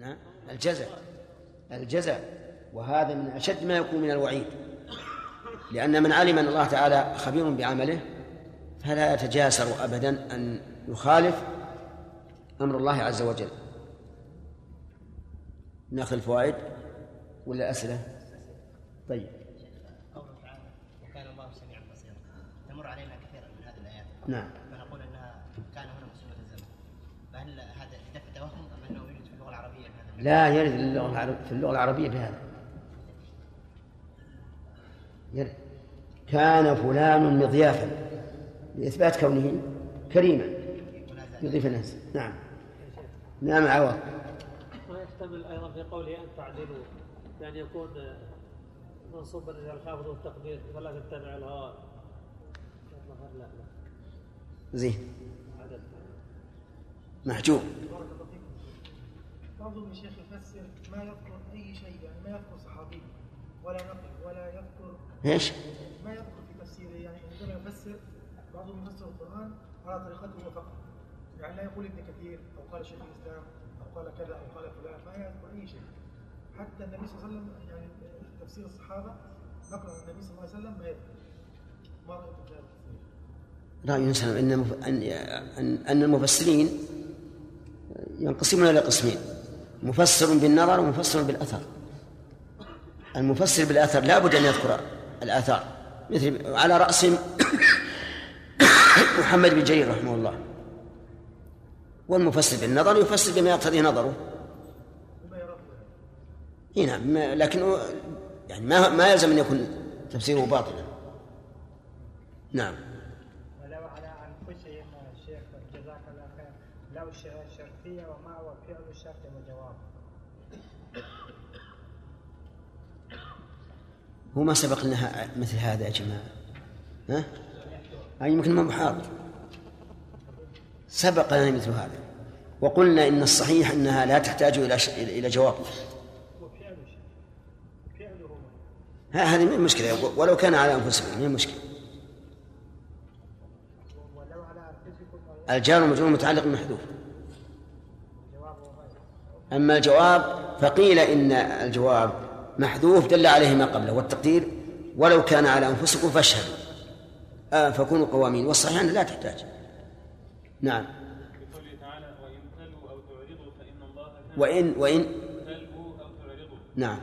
نعم الجزع الجزع وهذا من أشد ما يكون من الوعيد. لأن من علم أن الله تعالى خبير بعمله فلا يتجاسر أبدا أن يخالف أمر الله عز وجل. ناخذ الفوائد ولا أسئلة طيب. قوله تعالى وكان الله سميعا بصيرا. تمر علينا كثيرا من هذه الآيات. نعم فنقول انها كان هنا مسلمة الزمن فهل هذا لدفع توهم ام انه يوجد في اللغة العربيه هذا لا يرد في اللغة العربية بهذا. يرد. كان فلان مضيافا لإثبات كونه كريما. يضيف الناس. نعم. نعم عوض. ويحتمل أيضا في قوله أن تعدلوا يعني يكون منصوبا إلى الخافض والتقدير فلا تتبع الهوى. زين. محجوب. بعضهم الشيخ يفسر ما يذكر أي شيء يعني ما يذكر صحابي ولا نقل ولا يذكر إيش؟ ما يذكر في تفسيره يعني عندما يفسر بعضهم يفسر القرآن على طريقته فقط. يعني لا يقول ابن كثير أو قال شيخ الإسلام أو قال كذا أو قال فلان ما يذكر أي شيء. حتى النبي صلى الله عليه وسلم يعني تفسير الصحابة نقل عن النبي صلى الله عليه وسلم ما يذكر. التفسير رأي أن أن أن المفسرين ينقسمون إلى قسمين. مفسر بالنظر ومفسر بالأثر. المفسر بالأثر لا بد أن يذكر الآثار مثل على رأسهم محمد بن جرير رحمه الله. والمفسر بالنظر يفسر بما يقتضي نظره. إي نعم لكنه يعني ما ما يلزم أن يكون تفسيره باطلا. نعم ولو على أنفسهم الشيخ جزاك الله خير لو ش- شرطية وما هو فعل الشرط وجواب هو ما سبق لنا مثل هذا يا جماعة. ها؟ أي يمكن ما محاضر سبق لنا مثل هذا. وقلنا إن الصحيح أنها لا تحتاج إلى ش... إلى جواب. هذه من المشكلة ولو كان على أنفسهم من المشكلة الجار والمجرور متعلق غير أما الجواب فقيل إن الجواب محذوف دل عليه ما قبله والتقدير ولو كان على أنفسكم فاشهدوا. آه فكونوا قوامين والصحيح لا تحتاج. نعم. وإن وإن. نعم.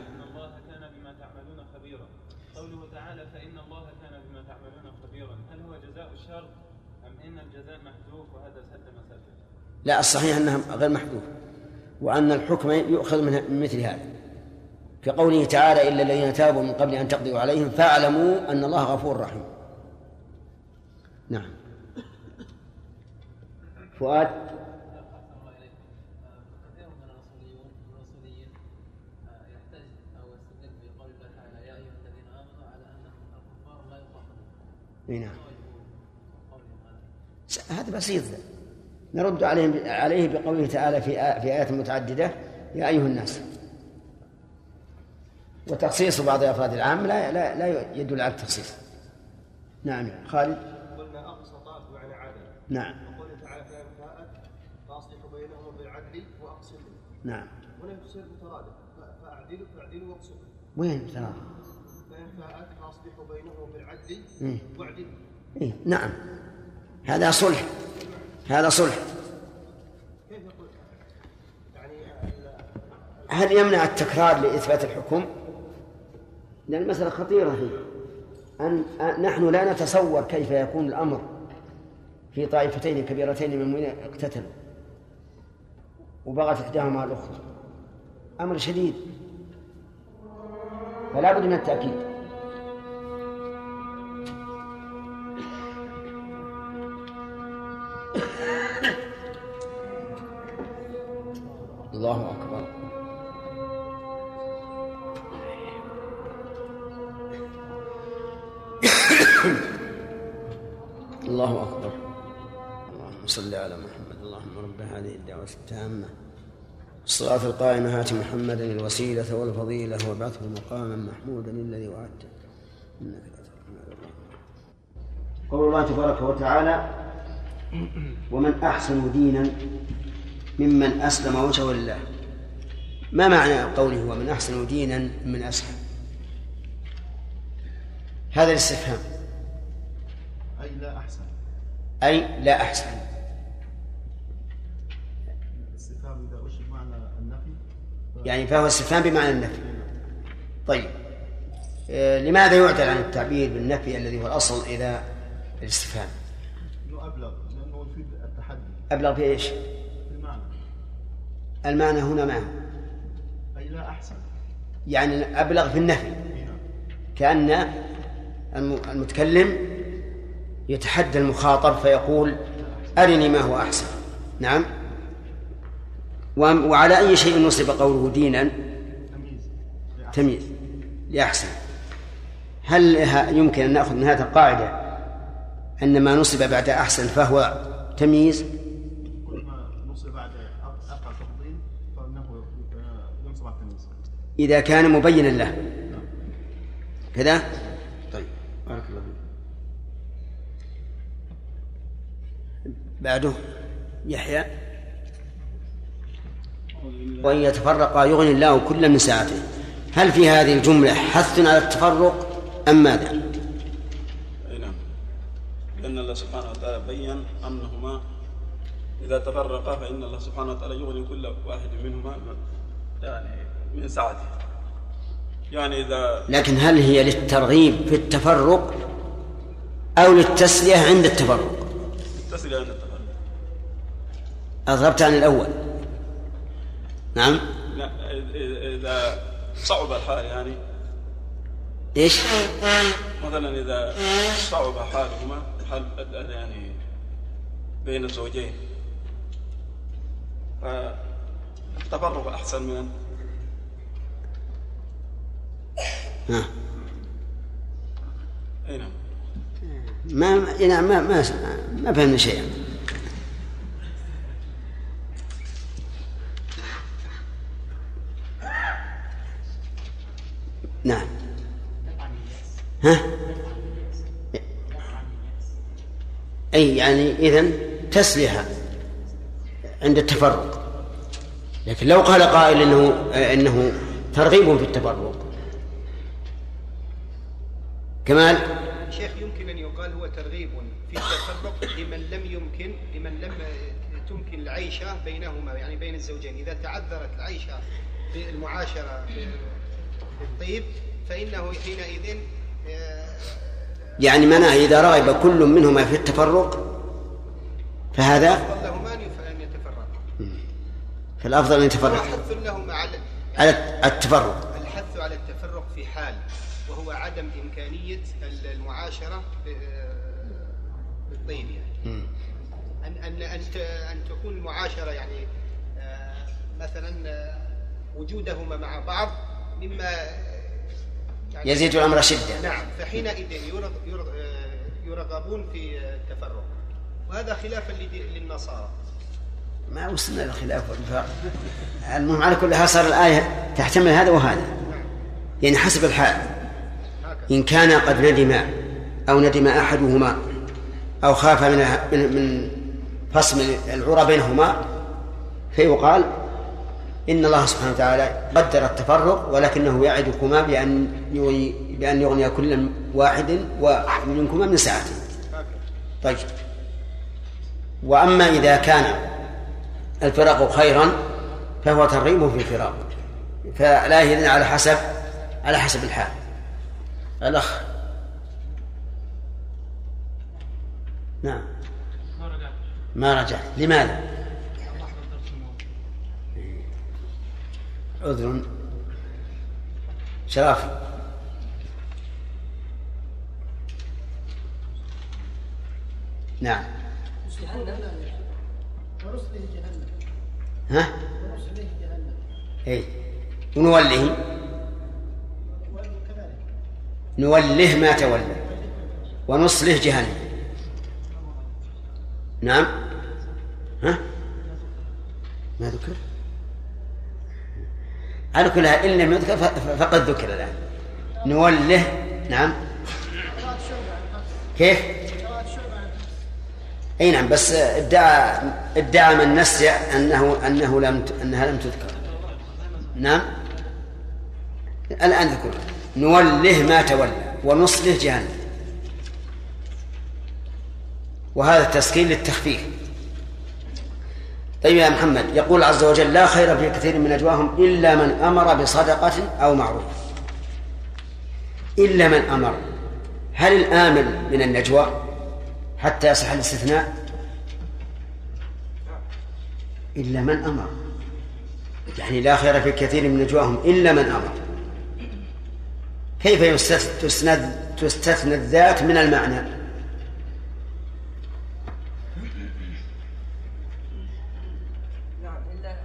لا الصحيح أنها غير محذوف وأن الحكم يؤخذ من مثل هذا. كقوله تعالى إلا الذين تابوا من قبل أن تقضوا عليهم فاعلموا أن الله غفور رحيم. نعم. فؤاد؟ نعم. هذا بسيط. نرد عليهم عليه بقوله تعالى في آيات متعددة يا أيها الناس وتخصيص بعض أفراد العام لا لا لا يدل على التخصيص. نعم خالد؟ قلنا أقسط بمعنى عدل. نعم. وقوله تعالى فإن فاءت فأصلحوا بينهم بالعدل وأقسطوا نعم. هنا تصير مترادف. فأعدلوا فأعدلوا وأقسطوا وين ترى فإن فاءت فأصلحوا بينهم بالعدل إيه. واعدلوا إيه؟ نعم. هذا صلح. هذا صلح. كيف يقول؟ يعني هل يمنع التكرار لإثبات الحكم؟ لأن المسألة خطيرة فيه. أن نحن لا نتصور كيف يكون الأمر في طائفتين كبيرتين من المؤمنين اقتتلوا وبغت إحداهما على الأخرى. أمر شديد. فلا بد من التأكيد. الله أكبر. صل على محمد. اللهم رب هذه الدعوة التامة. الصلاة القائمة هات محمدا الوسيلة والفضيلة وابعثه مقاما محمودا الذي وعدته. إنك. قول الله تبارك وتعالى ومن أحسن دينا ممن أسلم وجهه لله ما معنى قوله ومن أحسن دينا من أسلم هذا الاستفهام. أي لا أحسن. أي لا أحسن الاستفهام إذا أشر معنى النفي يعني فهو استفهام بمعنى النفي. طيب. آه، لماذا يعدل عن التعبير بالنفي الذي هو الأصل إلى الاستفهام؟ أبلغ لأنه يفيد التحدي. أبلغ في إيش؟ بمعنى المعنى هنا ما أي لا أحسن. يعني أبلغ في النفي. هنا كأن الم- المتكلم يتحدى المخاطب فيقول أرني ما هو أحسن. نعم. وعلى أي شيء نصب قوله دينا؟ تمييز. لأحسن. هل يمكن أن نأخذ من هذه القاعدة أن ما نصب بعد أحسن فهو تمييز؟ إذا كان مبينا له. كذا؟ طيب. بارك الله فيك. بعده. يحيى. وإن يتفرقا يغني الله كل من ساعته. هل في هذه الجملة حث على التفرق أم ماذا؟ أي نعم. لأن الله سبحانه وتعالى بين انهما إذا تفرقا فإن الله سبحانه وتعالى يغني كل واحد منهما يعني من سعته يعني إذا لكن هل هي للترغيب في التفرق أو للتسلية عند التفرق؟ تسري عند التفرق. أضربت عن الأول. نعم. لا إذا- اذا صعب الحال يعني. إيش؟ مثلا إذا صعب حالهما حال يعني بين الزوجين. فالتفرق أحسن من ها نعم. ما ما ما ما, ما فهمنا شيئا. نعم. ها؟ أي يعني إذن تسليها عند التفرق. لكن لو قال قائل إنه إنه ترغيب في التفرق. كمال؟ شيخ يمكن أن يقال هو ترغيب في التفرق لمن لم يمكن لمن لم تمكن العيشة بينهما يعني بين الزوجين. إذا تعذرت العيشة بالمعاشرة بالطيب فإنه حينئذ آه، يعني معناه إذا رغب كل منهما في التفرق؟ فهذا؟ لهما أن يتفرقا فالأفضل أن يتفرق. حث لهما على على التفرق. الحث على التفرق في حال وهو عدم إمكانية المعاشرة ب- بالطيب يعني. أن أن أن تكون المعاشرة يعني آه، مثلا آه، وجودهما مع بعض مما يعني يزيد الأمر شدة نعم فحينئذ يرغ يرغ آه، يرغبون في التفرق. وهذا خلافا للنصارى. ما وصلنا للخلاف. والفرق المهم على كل حال صار الآية تحتمل هذا وهذا. يعني حسب الحال. إن كان قد ندم أو ندم أحدهما أو خاف من من, من فصل العرى بينهما فيقال إن الله سبحانه وتعالى قدر التفرق ولكنه يعدكما بأن يغني بأن يغني كل واحد ومنكما من ساعته طيب. وأما إذا كان الفراق خيرا فهو ترغيب في الفراق فلا إذن على حسب على حسب الحال. الأخ. نعم. ما رجع لماذا؟ عذر. شرافي نعم. ورسله جهنم ها؟ ورسله جهنم اي ونوله وكذلك نوله ما تولى. ونصله جهنم. نعم. ها؟ ما ذكر؟ على كل حال إن لم يذكر فقد ذكر الآن. نوله نعم. كيف؟ أي نعم بس ادعى ادعى من نسي أنه أنه لم أنها لم تذكر. نعم. الآن ذكر. نوله ما تولى ونصله جهنم. وهذا التسكين للتخفيف. طيب يا محمد يقول عز وجل لا خير في كثير من نجواهم إلا من أمر بصدقة أو معروف. إلا من أمر. هل الآمر من النجوى حتى يصح الاستثناء؟ إلا من أمر. يعني لا خير في كثير من نجواهم إلا من أمر. كيف تستثنى الذات من المعنى نعم إلا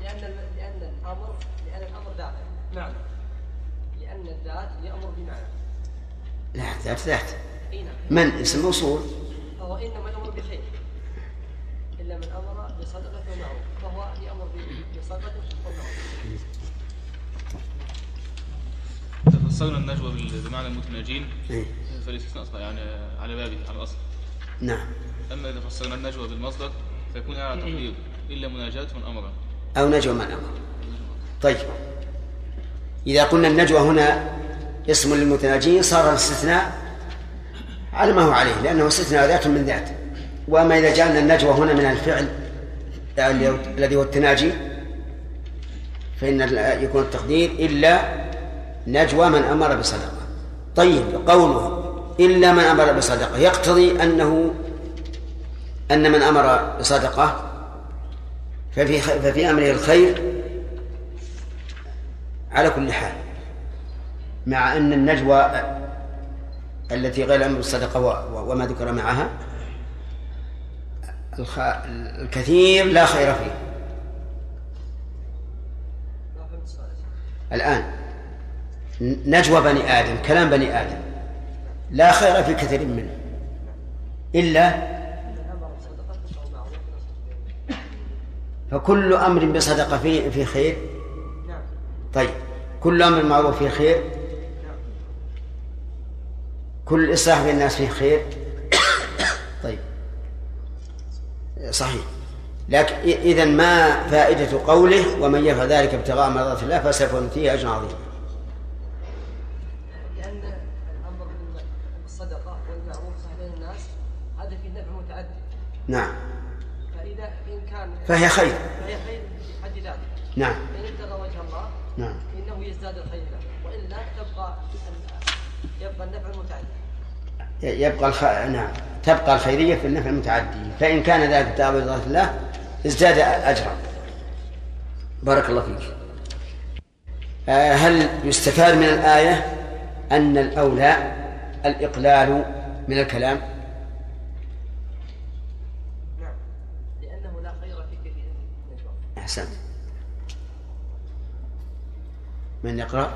لأن لأن الأمر لأن الأمر ذات معنى لأن الذات يأمر بمعنى ذات ذات نعم. من؟ اسم موصول فهو إنما الأمر بخير إلا من أمر بصدقة ومعروف. فهو يأمر ب- بصدقة ومعروف. فسرنا النجوى بمعنى المتناجين. فالاستثناء يعني على بابه على الأصل. نعم. أما إذا فسرنا النجوى بالمصدر فيكون على تقدير إلا مناجاة من أمر. أو نجوى من أمر. طيب. إذا قلنا النجوى هنا اسم للمتناجين صار الاستثناء على ما هو عليه لأنه استثناء ذات من ذات وأما إذا جعلنا النجوى هنا من الفعل الذي هو التناجي فإن يكون التقدير إلا نجوى من أمر بصدقة. طيب قوله إلا من أمر بصدقة يقتضي أنه أن من أمر بصدقة ففي ففي أمره الخير على كل حال. مع أن النجوى التي غير الأمر بالصدقة وما ذكر معها. الكثير لا خير فيه. الآن نجوى بني آدم كلام بني آدم لا خير في كثير منه. إلا فكل أمر بصدقة فيه في خير. طيب كل أمر معروف فيه خير. كل إصلاح بين الناس فيه خير. طيب. صحيح. لكن إذا ما فائدة قوله ومن يفعل ذلك ابتغاء مرضات الله فسوف نؤتيه أجرا عظيما لأن الأمر بالصدقة والمعروف بين الناس هذا فيه نفع متعدد. نعم. فإذا إن كان فهي خير. فهي خير في حد ذاته نعم. إن ابتغى وجه الله نعم. فإنه يزداد الخير وإلا تبقى يبقى النفع يبقى الخ... نعم تبقى الخيرية في النفع المتعدي فإن كان ذلك ابتغاء مرضات الله ازداد أجرا. بارك الله فيك. آه، هل يستفاد من الآية أن الأولى الإقلال من الكلام؟ نعم لأنه لا خير في كثير من أحسنت. من يقرأ؟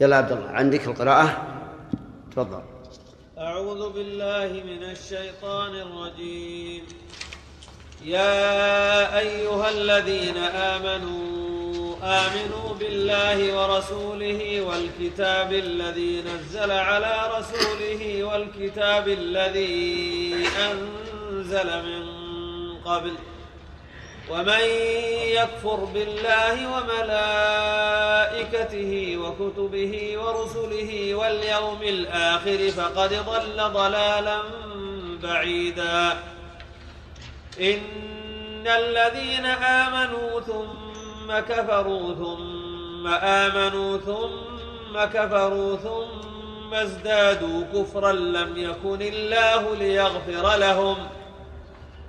يلا عبد الله عندك القراءة؟ تفضل. أعوذ بالله من الشيطان الرجيم. يا أيها الذين آمنوا آمنوا بالله ورسوله والكتاب الذي نزل على رسوله والكتاب الذي أنزل من قبل ومن يكفر بالله وملائكته وكتبه ورسله واليوم الآخر فقد ضل ضلالا بعيدا. إن الذين آمنوا ثم كفروا ثم آمنوا ثم كفروا ثم ازدادوا كفرا لم يكن الله ليغفر لهم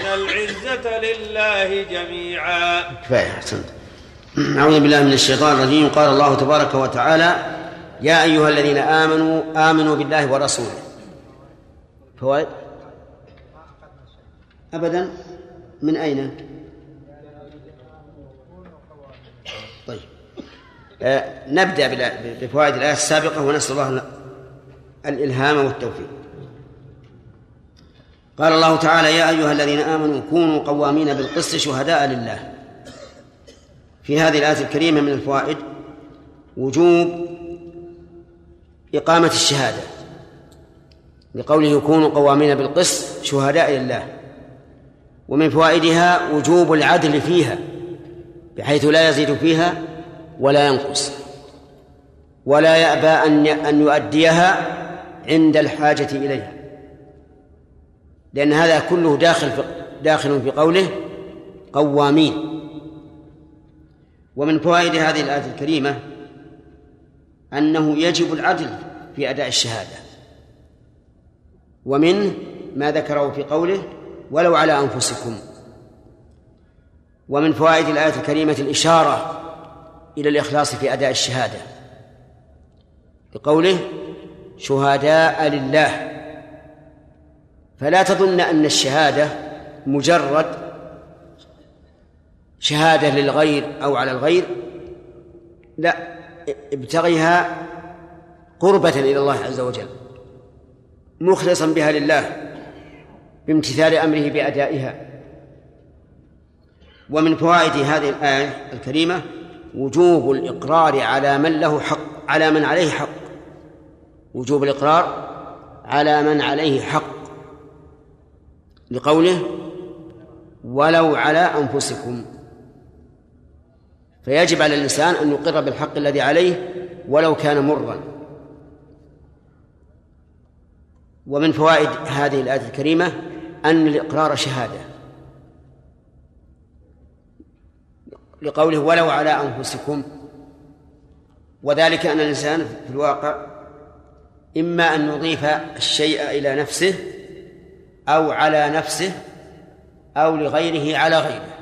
العزة لله جميعا. كفاية أحسنت. أعوذ بالله من الشيطان الرجيم. قال الله تبارك وتعالى يا أيها الذين آمنوا آمنوا بالله ورسوله. فوائد أبدا من أين؟ طيب. آه نبدأ بفوائد الآية السابقة ونسأل الله الإلهام والتوفيق. قال الله تعالى يا أيها الذين آمنوا كونوا قوامين بالقسط شهداء لله. في هذه الآية الكريمة من الفوائد وجوب إقامة الشهادة. لقوله كونوا قوامين بالقسط شهداء لله. ومن فوائدها وجوب العدل فيها بحيث لا يزيد فيها ولا ينقص. ولا يأبى أن أن يؤديها عند الحاجة إليها. لأن هذا كله داخل في داخل في قوله قوامين. ومن فوائد هذه الآية الكريمة أنه يجب العدل في أداء الشهادة. ومنه ما ذكره في قوله ولو على أنفسكم. ومن فوائد الآية الكريمة الإشارة إلى الإخلاص في أداء الشهادة. بقوله شهداء لله. فلا تظن أن الشهادة مجرد شهادة للغير أو على الغير. لا ابتغيها قربة إلى الله عز وجل مخلصا بها لله بامتثال أمره بأدائها. ومن فوائد هذه الآية الكريمة وجوب الإقرار على من له حق على من عليه حق. وجوب الإقرار على من عليه حق. لقوله ولو على أنفسكم. فيجب على الإنسان أن يقر بالحق الذي عليه ولو كان مرا. ومن فوائد هذه الآية الكريمة أن الإقرار شهادة. لقوله ولو على أنفسكم. وذلك أن الإنسان في الواقع إما أن يضيف الشيء إلى نفسه أو على نفسه أو لغيره على غيره.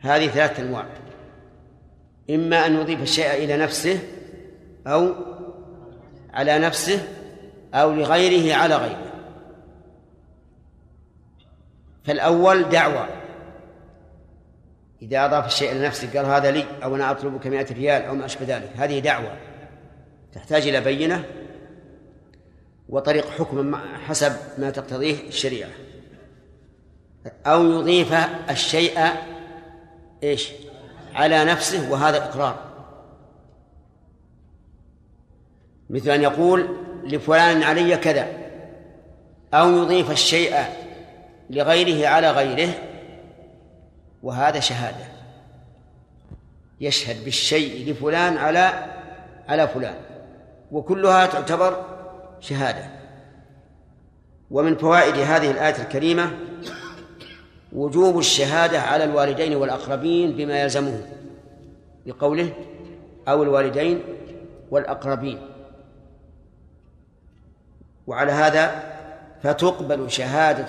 هذه ثلاثة أنواع. إما أن يضيف الشيء إلى نفسه أو على نفسه أو لغيره على غيره. فالأول دعوة. إذا أضاف الشيء إلى نفسه قال هذا لي أو أنا أطلبك مئة ريال أو ما أشبه ذلك. هذه دعوة. تحتاج إلى بينة وطريق حكم حسب ما تقتضيه الشريعة. أو يضيف الشيء إيش؟ على نفسه وهذا إقرار. مثل أن يقول لفلان علي كذا. أو يضيف الشيء لغيره على غيره وهذا شهادة. يشهد بالشيء لفلان على على فلان. وكلها تعتبر شهادة. ومن فوائد هذه الآية الكريمة وجوب الشهادة على الوالدين والأقربين بما يلزمهم بقوله أو الوالدين والأقربين. وعلى هذا فتقبل شهادة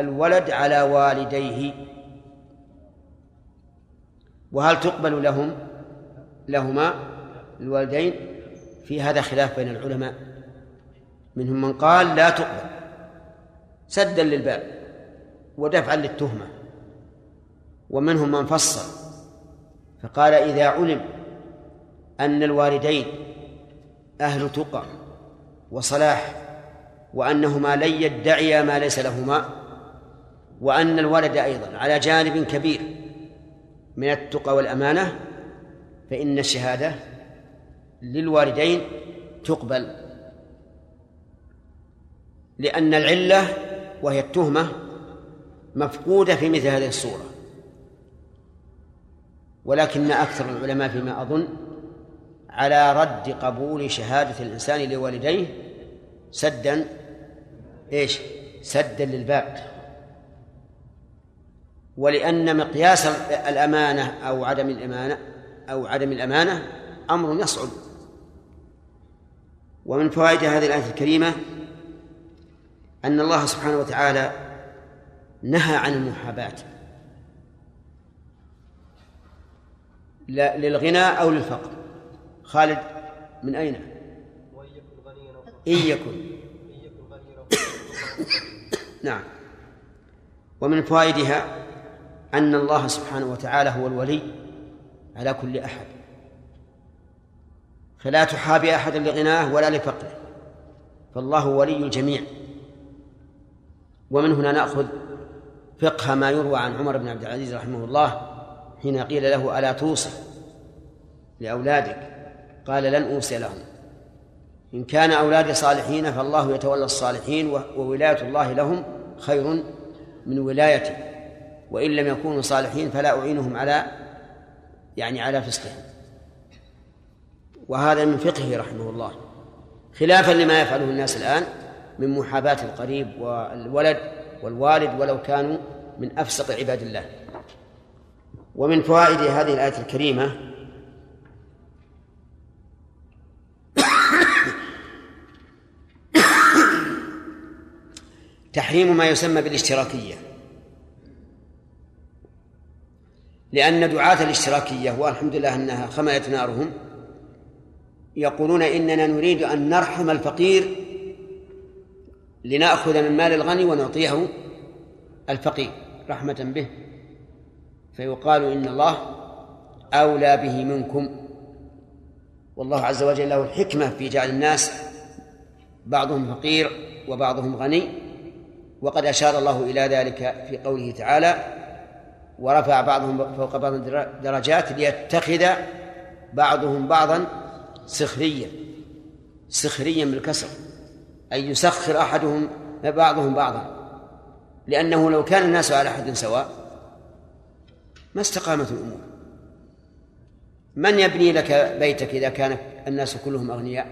الولد على والديه. وهل تقبل لهم لهما الوالدين؟ في هذا خلاف بين العلماء. منهم من قال لا تقبل سدا للباب ودفعا للتهمة. ومنهم من فصل فقال إذا علم أن الوالدين أهل تقى وصلاح وأنهما لن يدعيا ما ليس لهما وأن الولد أيضا على جانب كبير من التقى والأمانة فإن الشهادة للوالدين تقبل. لأن العلة وهي التهمة مفقودة في مثل هذه الصورة. ولكن أكثر العلماء فيما أظن على رد قبول شهادة الإنسان لوالديه سدا إيش؟ سدا للباب. ولأن مقياس الأمانة أو عدم الأمانة أو عدم الأمانة أمر يصعب. ومن فوائد هذه الآية الكريمة أن الله سبحانه وتعالى نهى عن المحاباة. للغنى أو للفقر. خالد من أين؟ إن يكن. نعم. ومن فوائدها أن الله سبحانه وتعالى هو الولي على كل أحد. فلا تحابي أحدا لغناه ولا لفقره. فالله ولي الجميع. ومن هنا نأخذ فقه ما يروى عن عمر بن عبد العزيز رحمه الله حين قيل له ألا توصي لأولادك؟ قال لن أوصي لهم. إن كان أولادي صالحين فالله يتولى الصالحين وولاية الله لهم خير من ولايتي. وإن لم يكونوا صالحين فلا أعينهم على يعني على فسقهم. وهذا من فقهه رحمه الله. خلافا لما يفعله الناس الآن من محاباة القريب والولد والوالد ولو كانوا من أفسق عباد الله. ومن فوائد هذه الآية الكريمة تحريم ما يسمى بالاشتراكية. لأن دعاة الاشتراكية والحمد لله أنها خملت نارهم يقولون إننا نريد أن نرحم الفقير لنأخذ من مال الغني ونعطيه الفقير رحمة به. فيقال إن الله أولى به منكم. والله عز وجل له الحكمة في جعل الناس بعضهم فقير وبعضهم غني. وقد أشار الله إلى ذلك في قوله تعالى ورفع بعضهم فوق بعض درجات ليتخذ بعضهم بعضا سخريا سخريا بالكسر. أي يسخر أحدهم بعضهم بعضا لأنه لو كان الناس على حد سواء ما استقامت الأمور. من يبني لك بيتك إذا كان الناس كلهم أغنياء؟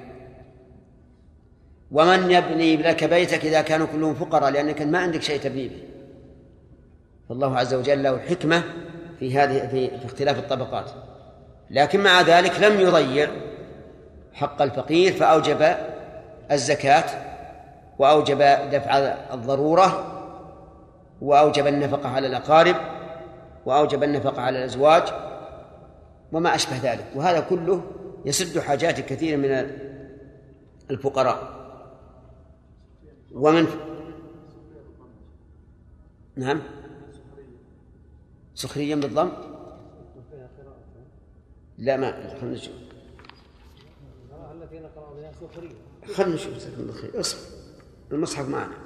ومن يبني لك بيتك إذا كانوا كلهم فقراء لأنك ما عندك شيء تبني به. فالله عز وجل له الحكمة في هذه في, في اختلاف الطبقات. لكن مع ذلك لم يضيع حق الفقير فأوجب الزكاة وأوجب دفع الضرورة وأوجب النفقة على الأقارب وأوجب النفقة على الأزواج وما أشبه ذلك. وهذا كله يسد حاجات كثير من الفقراء. ومن نعم. سخريا بالضم؟ لا ما خلنا نشوف. خلنا نشوف جزاكم الله خير. اصبر. المصحف معنا.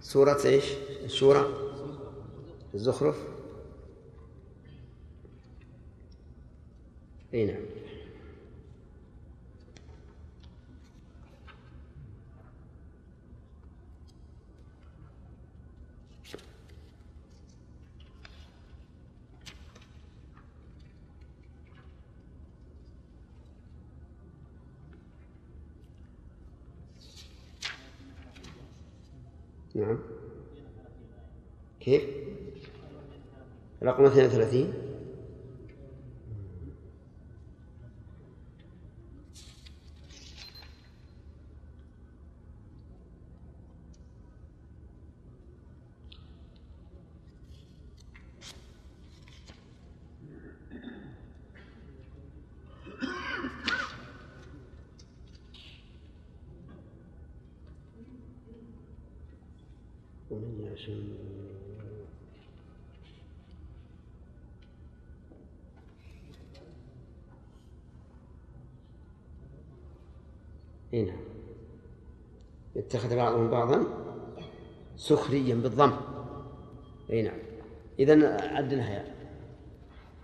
سورة إيش؟ الشورى؟ الزخرف؟ إي نعم. نعم كيف؟ رقم 32 ومن يشاء هنا يتخذ بعضهم بعضا سخريا بالضم. اي نعم. اذا عدناها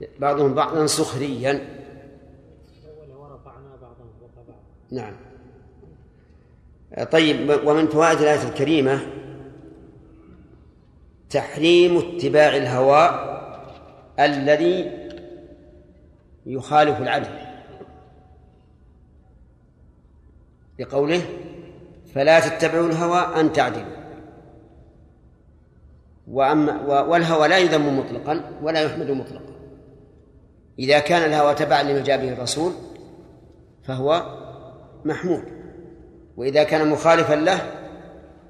يا بعضهم بعضا سخريا. نعم. طيب ومن فوائد الآية الكريمة تحريم اتباع الهوى الذي يخالف العدل. لقوله فلا تتبعوا الهوى أن تعدلوا. وأما والهوى لا يذم مطلقا ولا يحمد مطلقا. إذا كان الهوى تبعا لما جاء به الرسول فهو محمود. وإذا كان مخالفا له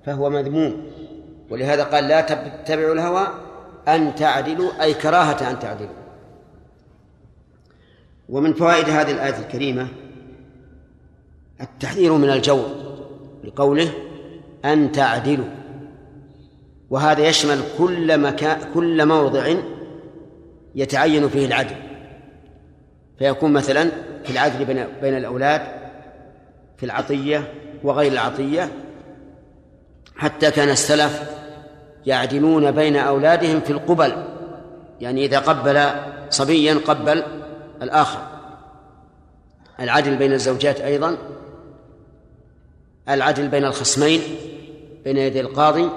فهو مذموم. ولهذا قال لا تتبعوا الهوى أن تعدلوا أي كراهة أن تعدلوا. ومن فوائد هذه الآية الكريمة التحذير من الجور. لقوله أن تعدلوا. وهذا يشمل كل مكان كل موضع يتعين فيه العدل. فيكون مثلا في العدل بين بين الأولاد في العطية وغير العطية حتى كان السلف يعدلون بين أولادهم في القبل. يعني إذا قبل صبيا قبل الآخر. العدل بين الزوجات أيضا العدل بين الخصمين بين يدي القاضي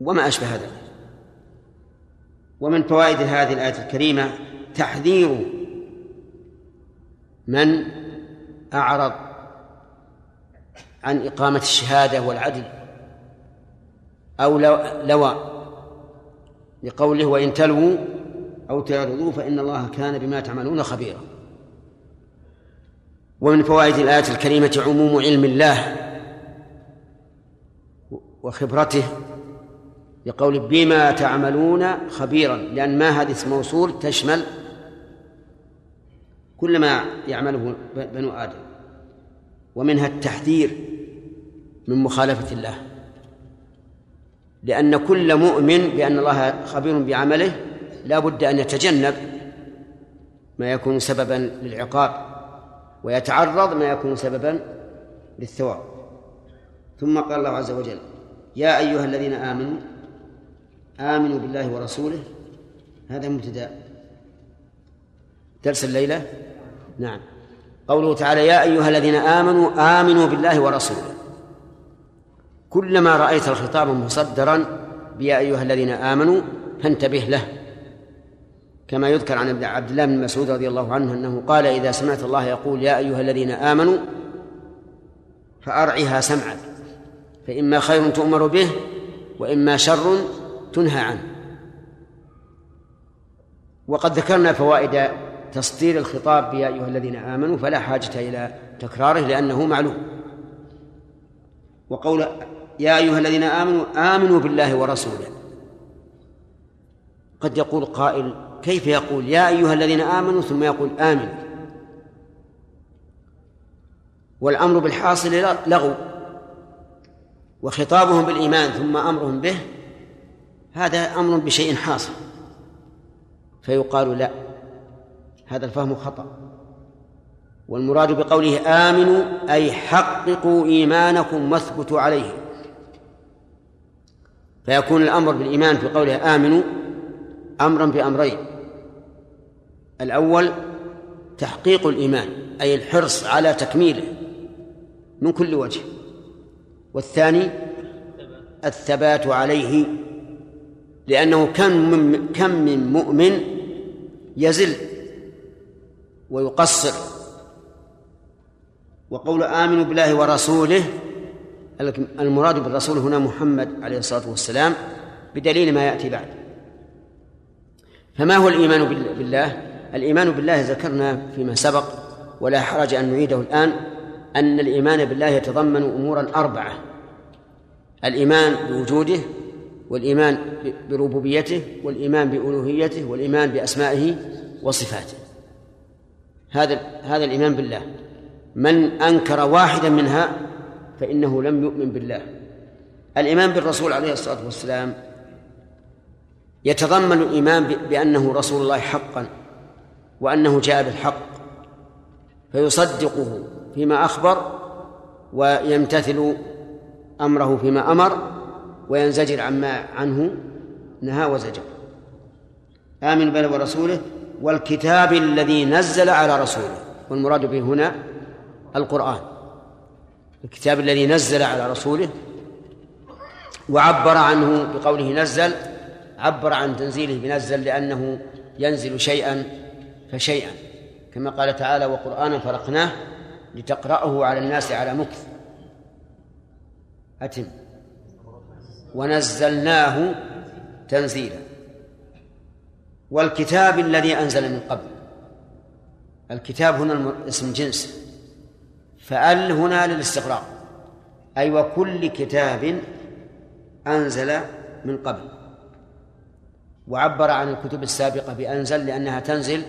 وما أشبه ذلك. ومن فوائد هذه الآية الكريمة تحذير من أعرض عن إقامة الشهادة والعدل أو لوى لقوله وإن تلووا أو تعرضوا فإن الله كان بما تعملون خبيرا. ومن فوائد الآية الكريمة عموم علم الله وخبرته لقول بما تعملون خبيرا لأن ما هذه موصول تشمل كل ما يعمله بنو آدم ومنها التحذير من مخالفة الله لأن كل مؤمن بأن الله خبير بعمله لا بد أن يتجنب ما يكون سببا للعقاب. ويتعرض ما يكون سببا للثواب. ثم قال الله عز وجل يا أيها الذين آمنوا آمنوا بالله ورسوله. هذا مبتدأ. درس الليلة؟ نعم. قوله تعالى يا أيها الذين آمنوا آمنوا بالله ورسوله. كلما رأيت الخطاب مصدرا بيا أيها الذين آمنوا فانتبه له. كما يذكر عن عبد الله بن مسعود رضي الله عنه أنه قال إذا سمعت الله يقول يا أيها الذين آمنوا فأرعها سمعا فإما خير تؤمر به وإما شر تنهى عنه. وقد ذكرنا فوائد تصدير الخطاب يا أيها الذين آمنوا فلا حاجة إلى تكراره لأنه معلوم. وقول يا أيها الذين آمنوا آمنوا بالله ورسوله. قد يقول قائل كيف يقول؟ يا أيها الذين آمنوا ثم يقول آمنوا والأمر بالحاصل لغو. وخطابهم بالإيمان ثم أمرهم به هذا أمر بشيء حاصل. فيقال لا. هذا الفهم خطأ. والمراد بقوله آمنوا أي حققوا إيمانكم واثبتوا عليه. فيكون الأمر بالإيمان في قوله آمنوا أمرا بأمرين. الأول تحقيق الإيمان أي الحرص على تكميله من كل وجه. والثاني الثبات عليه لأنه كم من كم من مؤمن يزل ويقصر. وقول آمنوا بالله ورسوله المراد بالرسول هنا محمد عليه الصلاة والسلام بدليل ما يأتي بعد. فما هو الإيمان بالله؟ الإيمان بالله ذكرنا فيما سبق ولا حرج أن نعيده الآن أن الإيمان بالله يتضمن أمورا أربعة الإيمان بوجوده والإيمان بربوبيته والإيمان بألوهيته والإيمان بأسمائه وصفاته. هذا هذا الإيمان بالله. من أنكر واحدا منها فإنه لم يؤمن بالله. الإيمان بالرسول عليه الصلاة والسلام يتضمن الإيمان بأنه رسول الله حقا وأنه جاء بالحق فيصدقه فيما أخبر ويمتثل أمره فيما أمر وينزجر عما عنه نهى وزجر. آمن بالله ورسوله والكتاب الذي نزل على رسوله والمراد به هنا القرآن. الكتاب الذي نزل على رسوله وعبر عنه بقوله نزل عبر عن تنزيله بنزل لأنه ينزل شيئا فشيئا. كما قال تعالى وقرآنا فرقناه لتقرأه على الناس على مكث. أتم. ونزلناه تنزيلا. والكتاب الذي أنزل من قبل. الكتاب هنا اسم جنس. فأل هنا للاستغراق أي وكل كتاب أنزل من قبل. وعبر عن الكتب السابقة بأنزل لأنها تنزل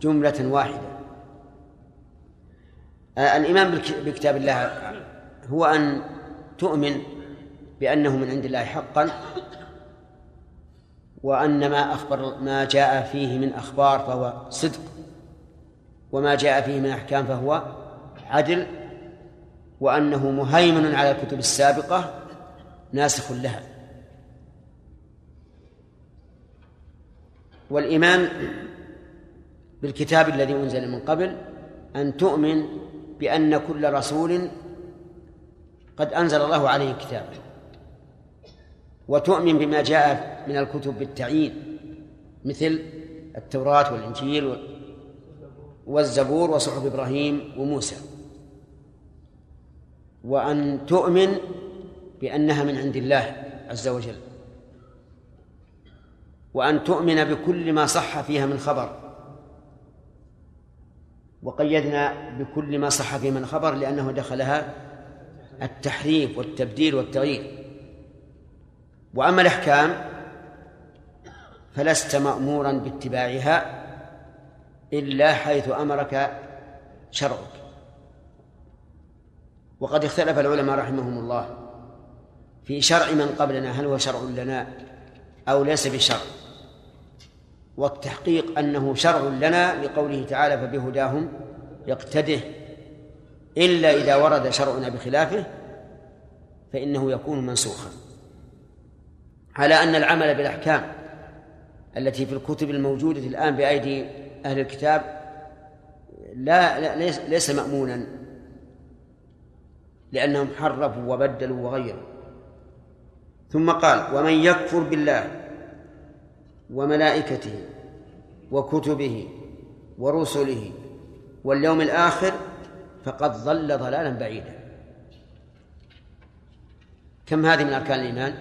جملة واحدة. الإيمان بكتاب الله هو أن تؤمن بأنه من عند الله حقا وأن ما أخبر ما جاء فيه من أخبار فهو صدق وما جاء فيه من أحكام فهو عدل وأنه مهيمن على الكتب السابقة ناسخ لها. والإيمان بالكتاب الذي أنزل من قبل أن تؤمن بأن كل رسول قد أنزل الله عليه كتاب وتؤمن بما جاء من الكتب بالتعيين مثل التوراة والإنجيل والزبور وصحف إبراهيم وموسى وأن تؤمن بأنها من عند الله عز وجل. وأن تؤمن بكل ما صح فيها من خبر. وقيدنا بكل ما صح فيه من خبر لأنه دخلها التحريف والتبديل والتغيير. وأما الأحكام فلست مأمورا باتباعها إلا حيث أمرك شرعك. وقد اختلف العلماء رحمهم الله في شرع من قبلنا هل هو شرع لنا أو ليس بشرع. والتحقيق أنه شرع لنا لقوله تعالى فبهداهم يقتده إلا إذا ورد شرعنا بخلافه فإنه يكون منسوخا. على أن العمل بالأحكام التي في الكتب الموجودة الآن بأيدي أهل الكتاب لا, لا ليس, ليس مأمونا لأنهم حرفوا وبدلوا وغيروا. ثم قال ومن يكفر بالله وملائكته وكتبه ورسله واليوم الآخر فقد ضل ضلالا بعيدا. كم هذه من أركان الإيمان؟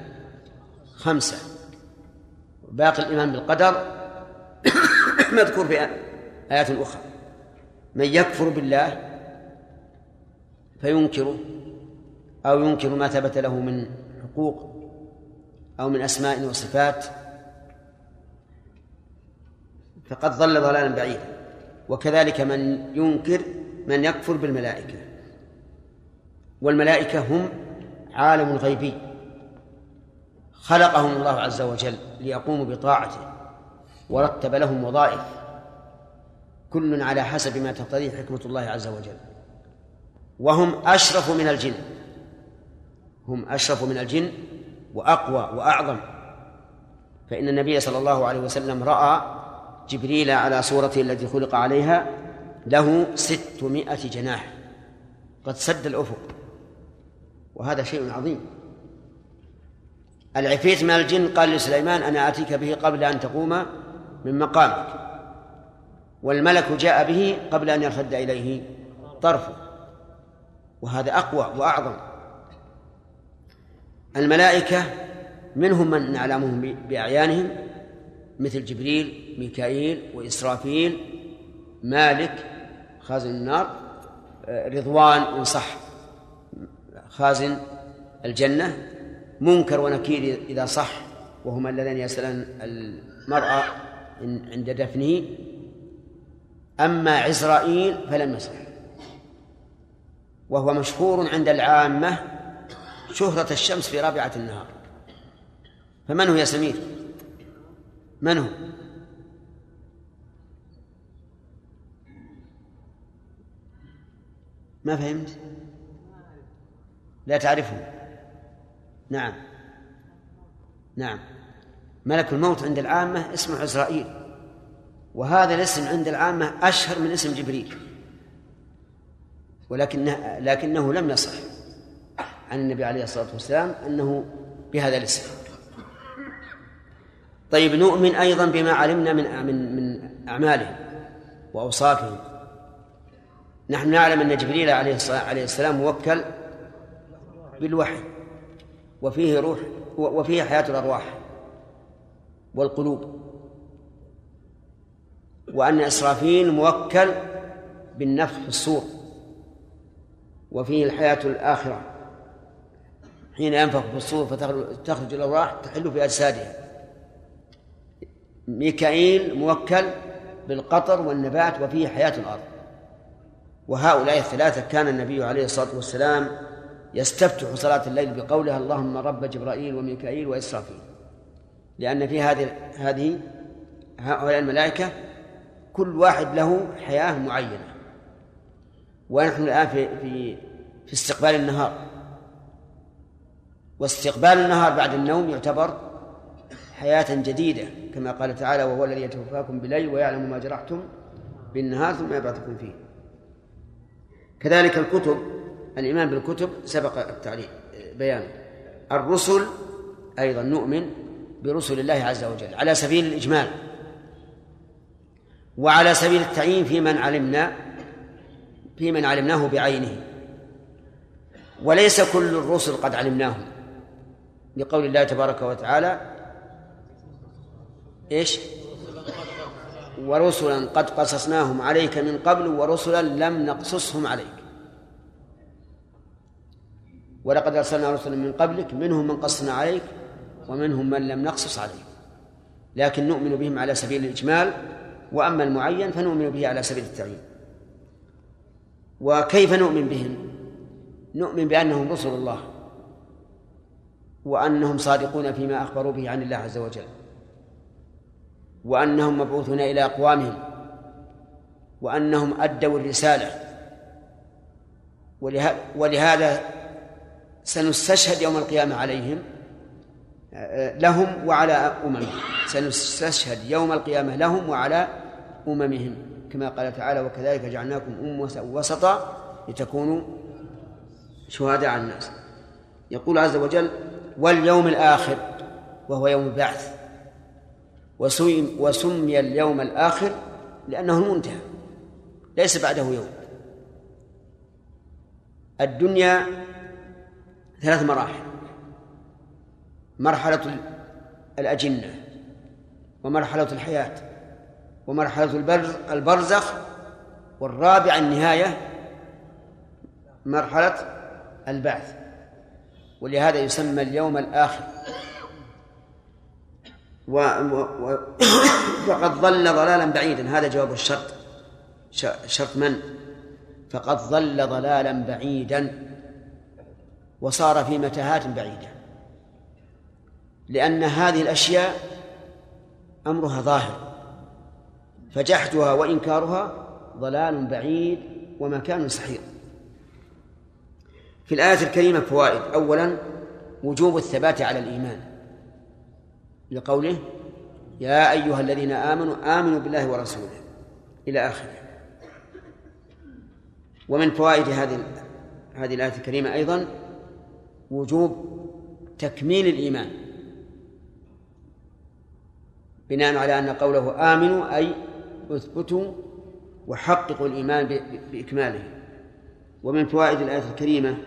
خمسة. باقي الإيمان بالقدر مذكور في آيات أخرى. من يكفر بالله فينكره أو ينكر ما ثبت له من حقوق أو من أسماء وصفات فقد ضل ضلالا بعيدا. وكذلك من ينكر من يكفر بالملائكة. والملائكة هم عالم غيبي خلقهم الله عز وجل ليقوموا بطاعته ورتب لهم وظائف. كل على حسب ما تقتضيه حكمة الله عز وجل. وهم أشرف من الجن. هم أشرف من الجن وأقوى وأعظم. فإن النبي صلى الله عليه وسلم رأى جبريل على صورته التي خلق عليها له ستمائة جناح. قد سد الأفق. وهذا شيء عظيم. العفريت من الجن قال لسليمان أنا آتيك به قبل أن تقوم من مقامك. والملك جاء به قبل أن يرتد إليه طرفه. وهذا أقوى وأعظم. الملائكة منهم من نعلمهم بأعيانهم مثل جبريل ميكائيل وإسرافيل مالك خازن النار رضوان إن صح خازن الجنة منكر ونكير إذا صح وهما الذين يسألن المرأة عند دفنه. أما عزرائيل فلم يصح. وهو مشهور عند العامة شهرة الشمس في رابعة النهار. فمن هو يا سمير؟ من هو؟ ما فهمت؟ لا تعرفه. نعم. نعم. ملك الموت عند العامة اسمه عزرائيل. وهذا الاسم عند العامة أشهر من اسم جبريل. ولكنه لكنه لم يصح عن النبي عليه الصلاة والسلام أنه بهذا الاسم. طيب نؤمن أيضا بما علمنا من من من أعماله وأوصافه نحن نعلم أن جبريل عليه السلام موكل بالوحي وفيه روح وفيه حياة الأرواح والقلوب وأن إسرافيل موكل بالنفخ في الصور وفيه الحياة الآخرة. حين ينفخ في الصور فتخرج الأرواح تحل في أجسادها ميكائيل موكل بالقطر والنبات وفيه حياة الأرض. وهؤلاء الثلاثة كان النبي عليه الصلاة والسلام يستفتح صلاة الليل بقولها اللهم رب جبرائيل وميكائيل وإسرافيل. لأن في هذه هذه هؤلاء الملائكة كل واحد له حياة معينة. ونحن الآن في في في استقبال النهار. واستقبال النهار بعد النوم يعتبر حياة جديدة كما قال تعالى وهو الذي يتوفاكم بالليل ويعلم ما جرحتم بالنهار ثم يبعثكم فيه. كذلك الكتب الإيمان بالكتب سبق التعليم بيان. الرسل أيضا نؤمن برسل الله عز وجل على سبيل الإجمال. وعلى سبيل التعيين في من علمنا في من علمناه بعينه. وليس كل الرسل قد علمناهم لقول الله تبارك وتعالى إيش؟ ورسلا قد قصصناهم عليك من قبل ورسلا لم نقصصهم عليك. ولقد أرسلنا رسلا من قبلك منهم من قصنا عليك ومنهم من لم نقصص عليك. لكن نؤمن بهم على سبيل الإجمال وأما المعين فنؤمن به على سبيل التعيين. وكيف نؤمن بهم؟ نؤمن بأنهم رسل الله وأنهم صادقون فيما أخبروا به عن الله عز وجل. وأنهم مبعوثون إلى أقوامهم وأنهم أدوا الرسالة. ولهذا سنستشهد يوم القيامة عليهم لهم وعلى أممهم. سنستشهد يوم القيامة لهم وعلى أممهم. كما قال تعالى وكذلك جعلناكم أمة وسطا لتكونوا شهداء على الناس. يقول عز وجل واليوم الآخر وهو يوم البعث. وسمي اليوم الآخر لأنه المنتهى ليس بعده يوم. الدنيا ثلاث مراحل مرحلة الأجنة ومرحلة الحياة ومرحلة البرزخ والرابع النهاية مرحلة البعث. ولهذا يسمى اليوم الآخر. و... و... فقد ضل ضلالا بعيدا. هذا جواب الشرط. شرط من؟ فقد ضل ضلالا بعيدا وصار في متاهات بعيدة. لأن هذه الأشياء أمرها ظاهر فجحدها وإنكارها ضلال بعيد ومكان سحيق. في الآية الكريمة فوائد. اولا وجوب الثبات على الإيمان. لقوله يا أيها الذين آمنوا آمنوا بالله ورسوله إلى آخره. ومن فوائد هذه هذه الآية الكريمة أيضا وجوب تكميل الإيمان. بناء على أن قوله آمنوا أي اثبتوا وحققوا الإيمان بإكماله. ومن فوائد الآية الكريمة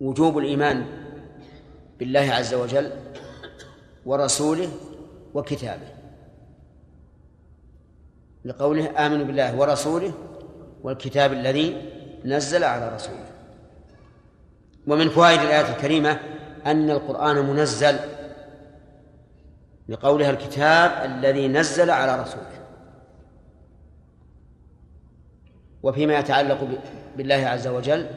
وجوب الإيمان بالله عز وجل ورسوله وكتابه. لقوله آمنوا بالله ورسوله والكتاب الذي نزل على رسوله. ومن فوائد الآية الكريمة أن القرآن منزل لقولها الكتاب الذي نزل على رسوله. وفيما يتعلق بالله عز وجل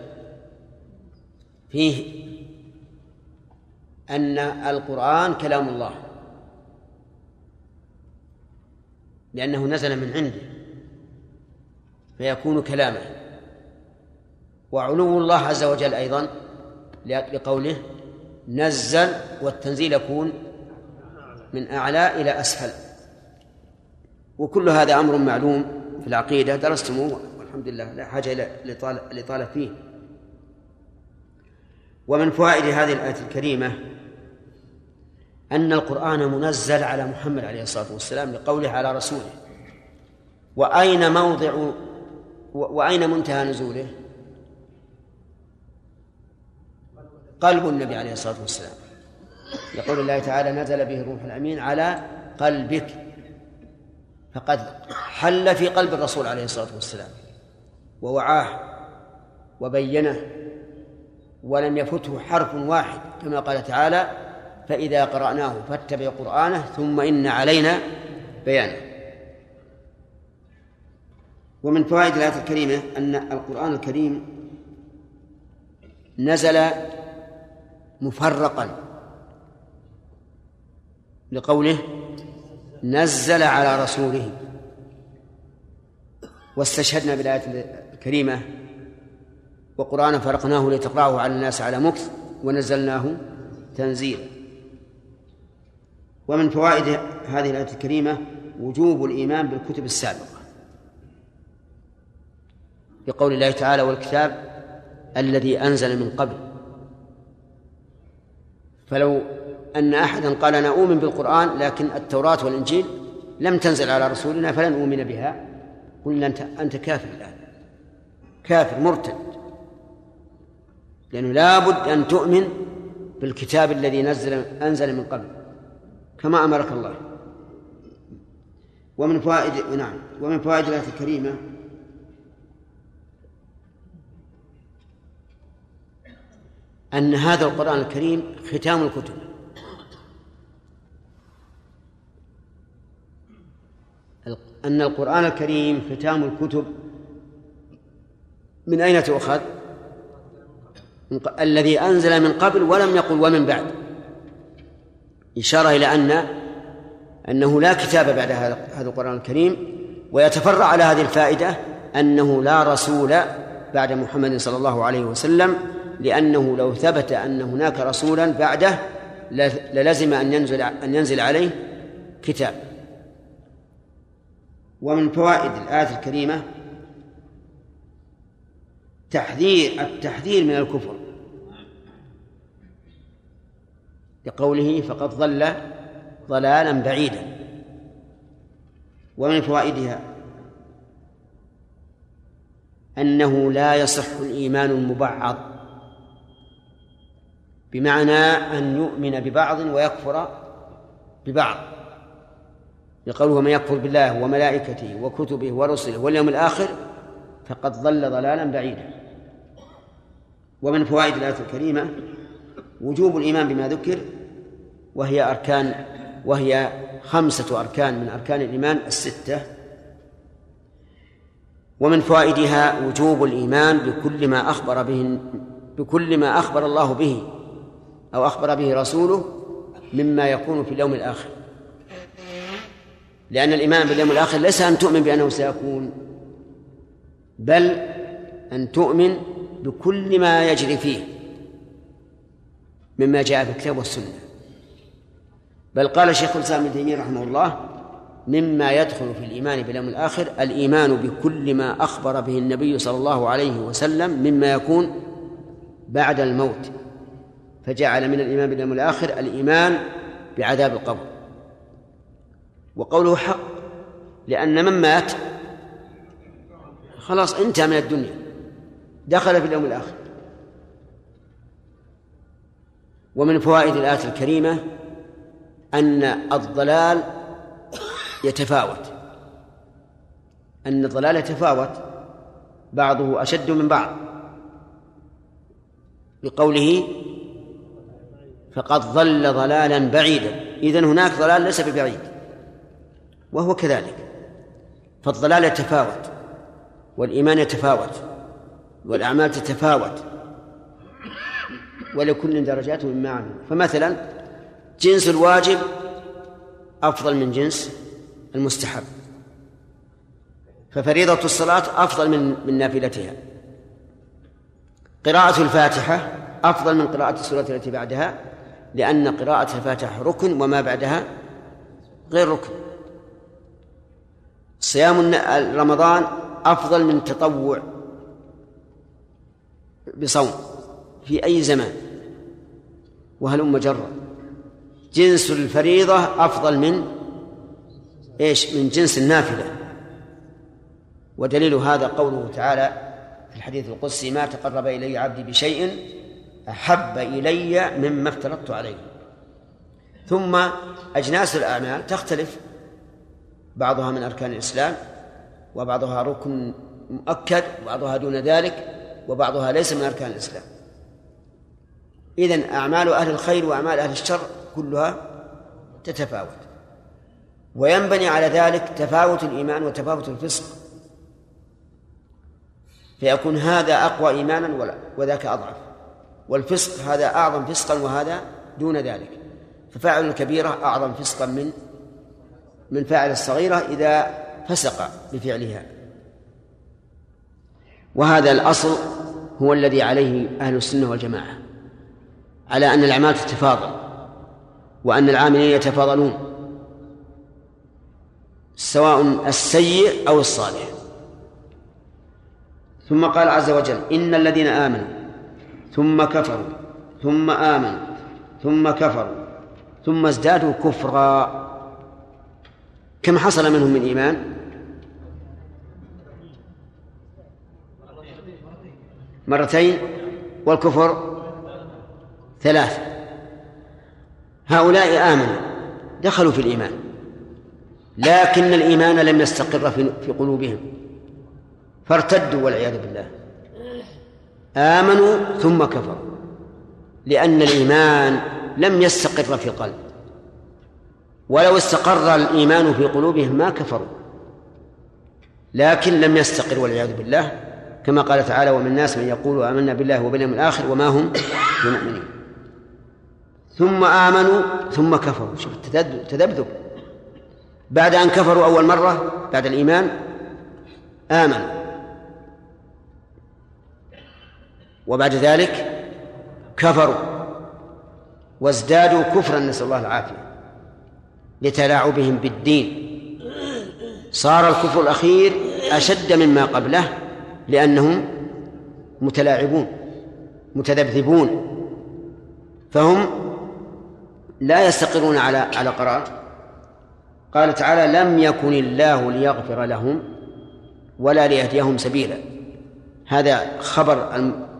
فيه أن القرآن كلام الله. لأنه نزل من عنده. فيكون كلاما وعلو الله عز وجل أيضا لقوله نزل والتنزيل يكون من أعلى إلى أسفل. وكل هذا أمر معلوم في العقيدة. درستموه والحمد لله. لا حاجة إلى الإطالة فيه. ومن فوائد هذه الآية الكريمة أن القرآن منزل على محمد عليه الصلاة والسلام لقوله على رسوله. وأين موضع وأين منتهى نزوله؟ قلب النبي عليه الصلاة والسلام. يقول الله تعالى نزل به الروح الأمين على قلبك. فقد حل في قلب الرسول عليه الصلاة والسلام. ووعاه وبينه. ولم يفته حرف واحد كما قال تعالى فإذا قرأناه فاتبع قرآنه ثم إن علينا بيانه. ومن فوائد الآية الكريمة أن القرآن الكريم نزل مفرقا لقوله نزل على رسوله. واستشهدنا بالآية الكريمة وقرآنا فرقناه لتقرأه على الناس على مكث ونزلناه تنزيلا. ومن فوائد هذه الآية الكريمة وجوب الإيمان بالكتب السابقة. بقول الله تعالى والكتاب الذي أنزل من قبل. فلو أن أحدا قال أنا أؤمن بالقرآن لكن التوراة والإنجيل لم تنزل على رسولنا فلن أؤمن بها. قلنا أنت أنت كافر الآن. كافر مرتد. لأنه لابد أن تؤمن بالكتاب الذي نزل أنزل من قبل. كما أمرك الله. ومن فوائد نعم. ومن فوائد الآية الكريمة أن هذا القرآن الكريم ختام الكتب. أن القرآن الكريم ختام الكتب. من أين تؤخذ؟ الذي أنزل من قبل ولم يقل ومن بعد. إشارة إلى أن أنه لا كتاب بعد هذا القرآن الكريم ويتفرع على هذه الفائدة أنه لا رسول بعد محمد صلى الله عليه وسلم لأنه لو ثبت أن هناك رسولا بعده للزم أن ينزل أن ينزل عليه كتاب. ومن فوائد الآية الكريمة تحذير التحذير من الكفر. لقوله فقد ضل ضلالا بعيدا. ومن فوائدها أنه لا يصح الإيمان المبعض بمعنى أن يؤمن ببعض ويكفر ببعض. يقول ومن يكفر بالله وملائكته وكتبه ورسله واليوم الآخر فقد ضل ضلالا بعيدا. ومن فوائد الآية الكريمة وجوب الإيمان بما ذكر وهي أركان وهي خمسة أركان من أركان الإيمان الستة. ومن فوائدها وجوب الإيمان بكل ما أخبر به بكل ما أخبر الله به أو أخبر به رسوله مما يكون في اليوم الآخر. لأن الإيمان باليوم الآخر ليس أن تؤمن بأنه سيكون بل أن تؤمن بكل ما يجري فيه مما جاء في الكتاب والسنة. بل قال شيخ الإسلام ابن تيمية رحمه الله مما يدخل في الإيمان باليوم الآخر الإيمان بكل ما أخبر به النبي صلى الله عليه وسلم مما يكون بعد الموت. فجعل من الإيمان باليوم الآخر الإيمان بعذاب القبر. وقوله حق لأن من مات خلاص انتهى من الدنيا دخل في اليوم الآخر. ومن فوائد الآية الكريمة أن الضلال يتفاوت. أن الضلال يتفاوت بعضه أشد من بعض. بقوله فقد ضل ضلالا بعيدا. إذن هناك ضلال ليس ببعيد وهو كذلك. فالضلال يتفاوت والإيمان يتفاوت والأعمال تتفاوت ولكل درجات مما عملوا. فمثلا جنس الواجب أفضل من جنس المستحب. ففريضة الصلاة أفضل من من نافلتها. قراءة الفاتحة أفضل من قراءة السورة التي بعدها لأن قراءة الفاتحة ركن وما بعدها غير ركن. صيام رمضان أفضل من تطوع بصوم في أي زمان وهلم جرا. جنس الفريضة أفضل من إيش؟ من جنس النافلة. ودليل هذا قوله تعالى في الحديث القدسي ما تقرب إلي عبدي بشيء أحب إلي مما افترضت عليه. ثم أجناس الأعمال تختلف. بعضها من أركان الإسلام وبعضها ركن مؤكد وبعضها دون ذلك وبعضها ليس من أركان الإسلام. إذن أعمال أهل الخير وأعمال أهل الشر كلها تتفاوت. وينبني على ذلك تفاوت الإيمان وتفاوت الفسق. فيكون هذا أقوى إيمانا وذاك أضعف. والفسق هذا أعظم فسقا وهذا دون ذلك. ففاعل الكبيرة أعظم فسقا من من فاعل الصغيرة إذا فسق بفعلها. وهذا الأصل هو الذي عليه أهل السنة والجماعة. على أن الأعمال تتفاضل. وأن العاملين يتفاضلون سواء السيء أو الصالح. ثم قال عز وجل إن الذين آمنوا ثم كفروا ثم آمنوا ثم كفروا ثم ازدادوا كفرا. كم حصل منهم من إيمان؟ مرتين والكفر ثلاث هؤلاء آمنوا دخلوا في الإيمان لكن الإيمان لم يستقر في قلوبهم. فارتدوا والعياذ بالله. آمنوا ثم كفروا لأن الإيمان لم يستقر في القلب. ولو استقر الإيمان في قلوبهم ما كفروا. لكن لم يستقر والعياذ بالله كما قال تعالى ومن الناس من يقول آمنا بالله وباليوم الآخر وما هم بمؤمنين. ثم آمنوا ثم كفروا. شوف تذبذب بعد أن كفروا أول مرة بعد الإيمان آمنوا. وبعد ذلك كفروا. وازدادوا كفرا نسأل الله العافية لتلاعبهم بالدين. صار الكفر الأخير أشد مما قبله لأنهم متلاعبون متذبذبون. فهم لا يستقرون على على قرار قال تعالى لم يكن الله ليغفر لهم ولا ليهديهم سبيلا. هذا خبر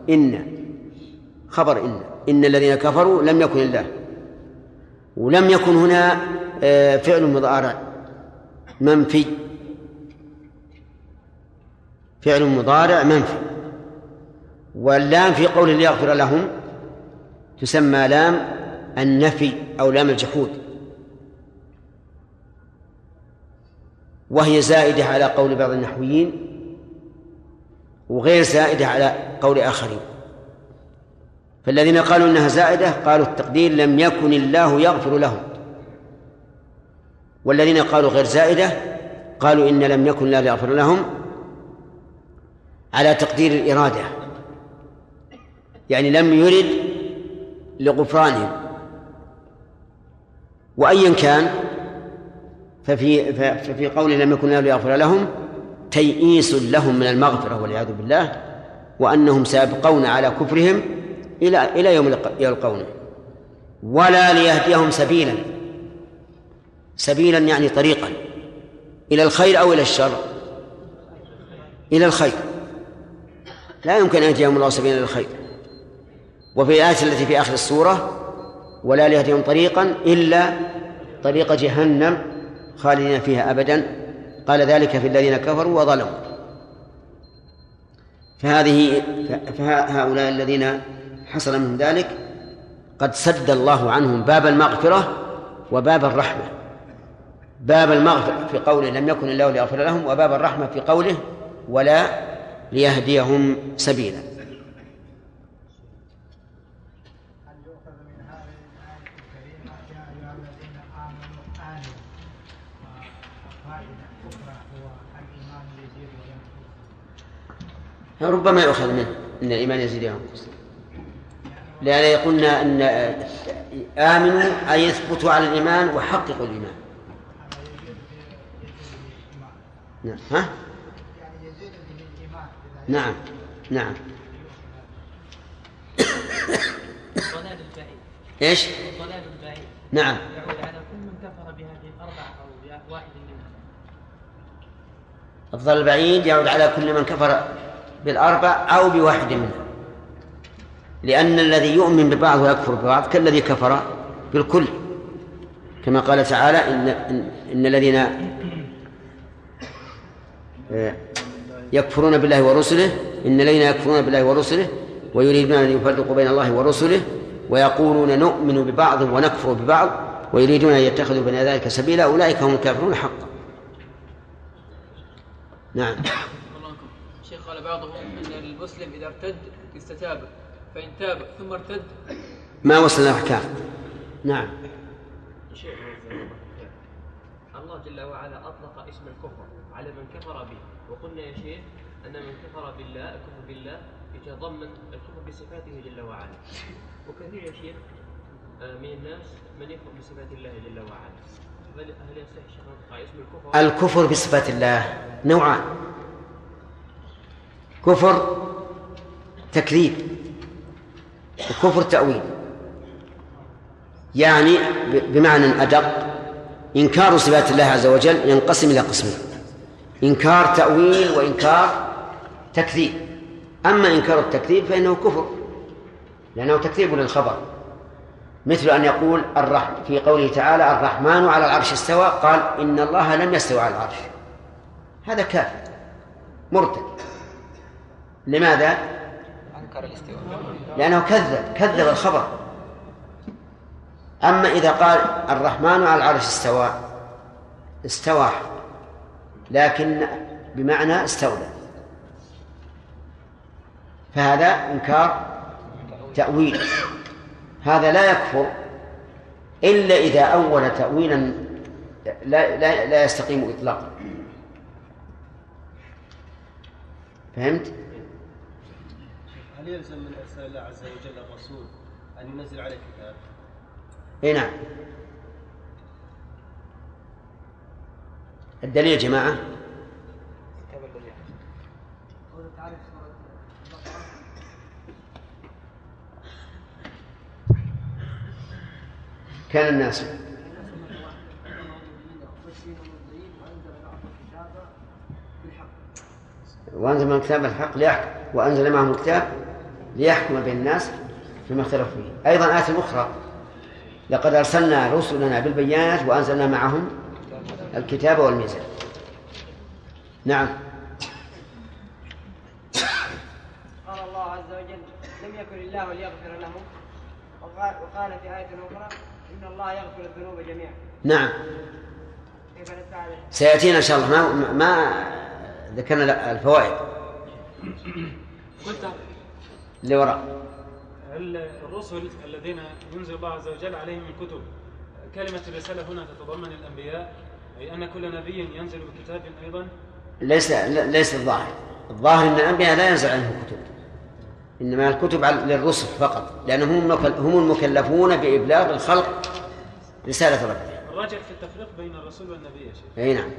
إن خبر إن. إن الذين كفروا لم يكن الله ولم يكن هنا آه، فعل مضارع منفي. فعل مضارع منفي. واللام في قول ليغفر لهم تسمى لام النفي أو لام الجحود. وهي زائدة على قول بعض النحويين وغير زائدة على قول آخرين. فالذين قالوا إنها زائدة قالوا التقدير لم يكن الله يغفر لهم. والذين قالوا غير زائدة قالوا إن لم يكن الله يغفر لهم على تقدير الإرادة. يعني لم يرد لغفرانهم. وأيا كان ففي ففي قول لم يكن الله ليغفر لهم تيئيس لهم من المغفرة والعياذ بالله وأنهم سيبقون على كفرهم إلى إلى يوم يلقونه ولا ليهديهم سبيلا. سبيلا يعني طريقا. إلى الخير أو إلى الشر. إلى الخير. لا يمكن أن يهديهم الله سبيلا إلى الخير. وفي الآية التي في آخر السورة ولا ليهديهم طريقا إلا طريق جهنم خالدين فيها أبدا. قال ذلك في الذين كفروا وظلموا. فهذه فهؤلاء الذين حصل منهم ذلك قد سد الله عنهم باب المغفرة وباب الرحمة. باب المغفرة في قوله لم يكن الله ليغفر لهم وباب الرحمة في قوله ولا ليهديهم سبيلا. ربما يؤخذ منه إن الإيمان يزيد وينقص لأن قلنا أن آمنوا أي يثبتوا على الإيمان وحققوا الإيمان. نعم. ها؟ نعم. نعم. إيش؟ الضلال البعيد نعم. يعود على كل من كفر بهذه واحد منها الضلال البعيد يعود على كل من كفر. بالأربع أو بواحد منها لأن الذي يؤمن ببعض ويكفر ببعض كالذي كفر بالكل. كما قال تعالى إن, إن, الذين يكفرون بالله ورسله إن الذين يكفرون بالله ورسله ويريدون أن يفرقوا بين الله ورسله ويقولون نؤمن ببعض ونكفر ببعض ويريدون أن يتخذوا بين ذلك سبيلا أولئك هم الكافرون حقا. نعم. بعضهم أن المسلم إذا ارتد يستتاب فإن تاب ثم ارتد ما وصلنا الأحكام نعم. شيء الله جل وعلا أطلق اسم الكفر على من كفر به. وقلنا يا شيخ أن من كفر بالله الكفر بالله يتضمن الكفر بصفاته جل وعلا. وكثير يا شيخ آه، من الناس من يكفر بصفات الله جل وعلا. هل يصح شيخ نطلق اسم الكفر؟ الكفر بصفات الله نوعان. كفر تكذيب وكفر تأويل. يعني بمعنى أدق إنكار صفات الله عز وجل ينقسم إلى قسمين إنكار تأويل وإنكار تكذيب. أما إنكار التكذيب فإنه كفر لأنه تكذيب للخبر. مثل أن يقول الرح في قوله تعالى الرحمن على العرش استوى قال إن الله لم يستوى على العرش هذا كافر مرتد. لماذا؟ أنكر الاستواء. لأنه كذب كذب الخبر. أما إذا قال الرحمن على العرش استوى استوى لكن بمعنى استولى. فهذا إنكار تأويل. هذا لا يكفر إلا إذا أول تأويلا لا, لا, لا يستقيم إطلاقا. فهمت؟ هل يلزم من ارسال الله عز وجل الرسول أن ينزل عليه كتاب؟ اي نعم. الدليل يا جماعة؟ كان الناس. وأنزل من الكتاب الحق ليحكم وأنزل معهم الكتاب؟ ليحكم بين الناس فيما اختلفوا فيه. أيضا آية أخرى لقد أرسلنا رسلنا بالبينات وأنزلنا معهم الكتاب والميزان. نعم. قال الله عز وجل لم يكن الله ليغفر لهم. وقال, في آية أخرى إن الله يغفر الذنوب جميعا. نعم. سيأتينا إن شاء الله. ما, ما ذكرنا الفوائد. قلت اللي وراء. هل الرسل الذين ينزل الله عز وجل عليهم الكتب كلمة الرسالة هنا تتضمن الأنبياء؟ أي أن كل نبي ينزل بكتاب أيضا؟ ليس ليس الظاهر. الظاهر إن الأنبياء لا ينزل عنهم كتب. إنما الكتب للرسل فقط. لأنهم هم المكل- هم المكلفون بإبلاغ الخلق رسالة ربهم. الراجع في التفريق بين الرسول والنبي يا شيخ؟ أي نعم.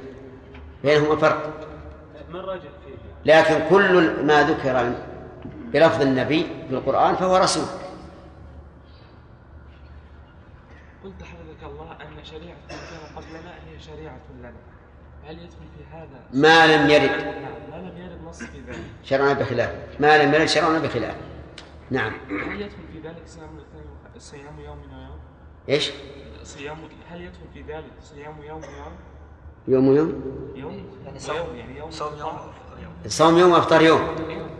بينهما فرق. ما الراجع فيه؟ لكن كل ما ذكر بلفظ النبي في القرآن فهو رسول. قلت حفظك الله أن شريعة من كان قبلنا هي شريعة لنا. هل يدخل في هذا ما لم يرد. نعم ما لم يرد نص في ذلك. شرعنا بخلافه ما لم يرد شرعنا بخلافه نعم. هل يدخل في ذلك صيام صيام يوم ويوم؟ إيش؟ صيام هل يدخل في ذلك صيام يوم ويوم؟ يوم يوم؟ يوم يعني صوم يعني يوم صوم يوم. صوم يوم وأفطار يوم.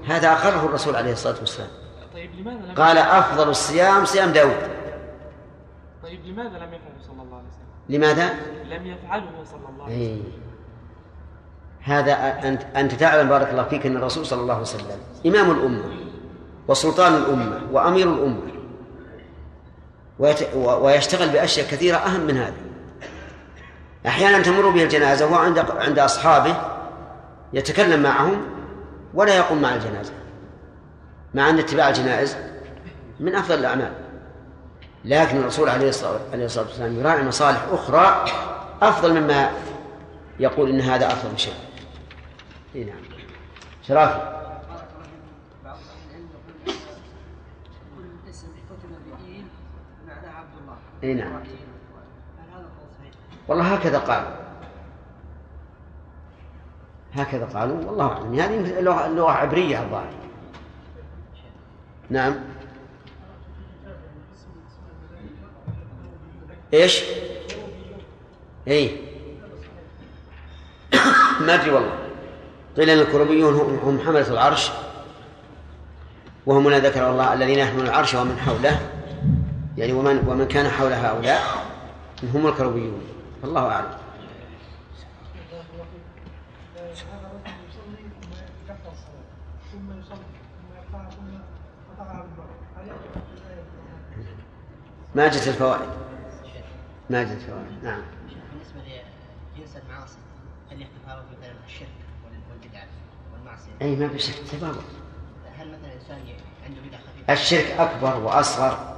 هذا أقره الرسول عليه الصلاة والسلام. طيب لماذا لم قال أفضل الصيام صيام داود. طيب لماذا لم يفعله صلى الله عليه وسلم؟ لماذا؟ لم يفعله صلى الله عليه إيه. وسلم هذا أنت أنت تعلم بارك الله فيك أن الرسول صلى الله عليه وسلم إمام الأمة وسلطان الأمة وأمير الأمة. ويشتغل بأشياء كثيرة أهم من هذا أحيانا تمر به الجنازة وهو عند أصحابه يتكلم معهم ولا يقوم مع الجنازة. مع أن اتباع الجنائز من أفضل الأعمال. لكن الرسول عليه الصلاة والسلام يراعي مصالح أخرى أفضل مما يقول إن هذا أفضل شيء. إي نعم. شرافي. بعض أهل والله هكذا قالوا. هكذا قالوا والله أعلم. هذه لغه لغه عبرية الظاهر. نعم. إيش؟ اي ما أدري والله. قيل أن الكروبيون هم حملة العرش وهم الذين ذكر الله الذين يحملون العرش ومن حوله يعني ومن ومن كان حول هؤلاء هم الكروبيون. الله ثم يصلي ثم ثم قطعها بالمرة ما جت الفوائد. ما جت الفوائد نعم. بالنسبة لجنس المعاصي هل يتفاوت مثلا الشرك وال- والبدعه والمعصية؟ أي ما في شك. تفاوت هل مثلا انسان عنده بدعة خفيفة؟ الشرك أكبر وأصغر.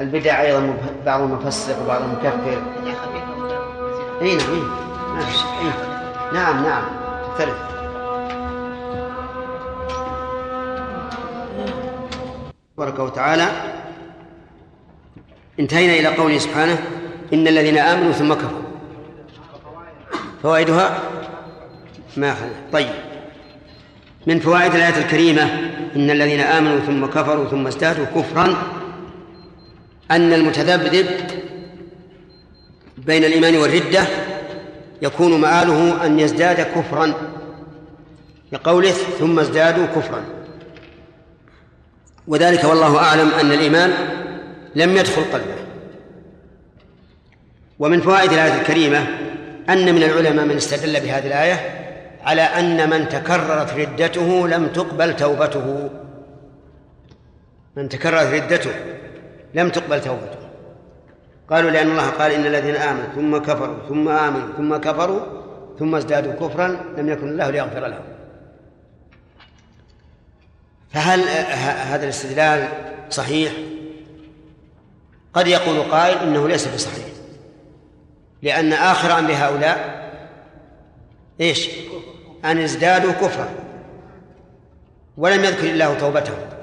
البدع أيضا بعضهم مفسق وبعضهم مكفر اي نعم إي. ما في شك إي. نعم نعم تختلف تبارك وتعالى. انتهينا إلى قوله سبحانه إن الذين آمنوا ثم كفروا. فوائدها ما حل. طيب. من فوائد الآية الكريمة إن الذين آمنوا ثم كفروا ثم ازدادوا كفرا أن المتذبذب بين الإيمان والردة يكون مآله أن يزداد كفرا لقوله ثم ازدادوا كفرا. وذلك والله أعلم أن الإيمان لم يدخل قلبه. ومن فوائد الآية الكريمة أن من العلماء من استدل بهذه الآية على أن من تكررت ردته لم تقبل توبته. من تكررت ردته لم تقبل توبته. قالوا لأن الله قال إن الذين آمنوا ثم كفروا ثم آمنوا ثم كفروا ثم ازدادوا كفرا لم يكن الله ليغفر لهم. فهل هذا الاستدلال صحيح؟ قد يقول قائل إنه ليس بصحيح. لأن آخر أمر هؤلاء إيش؟ أن ازدادوا كفرا. ولم يذكر الله توبتهم.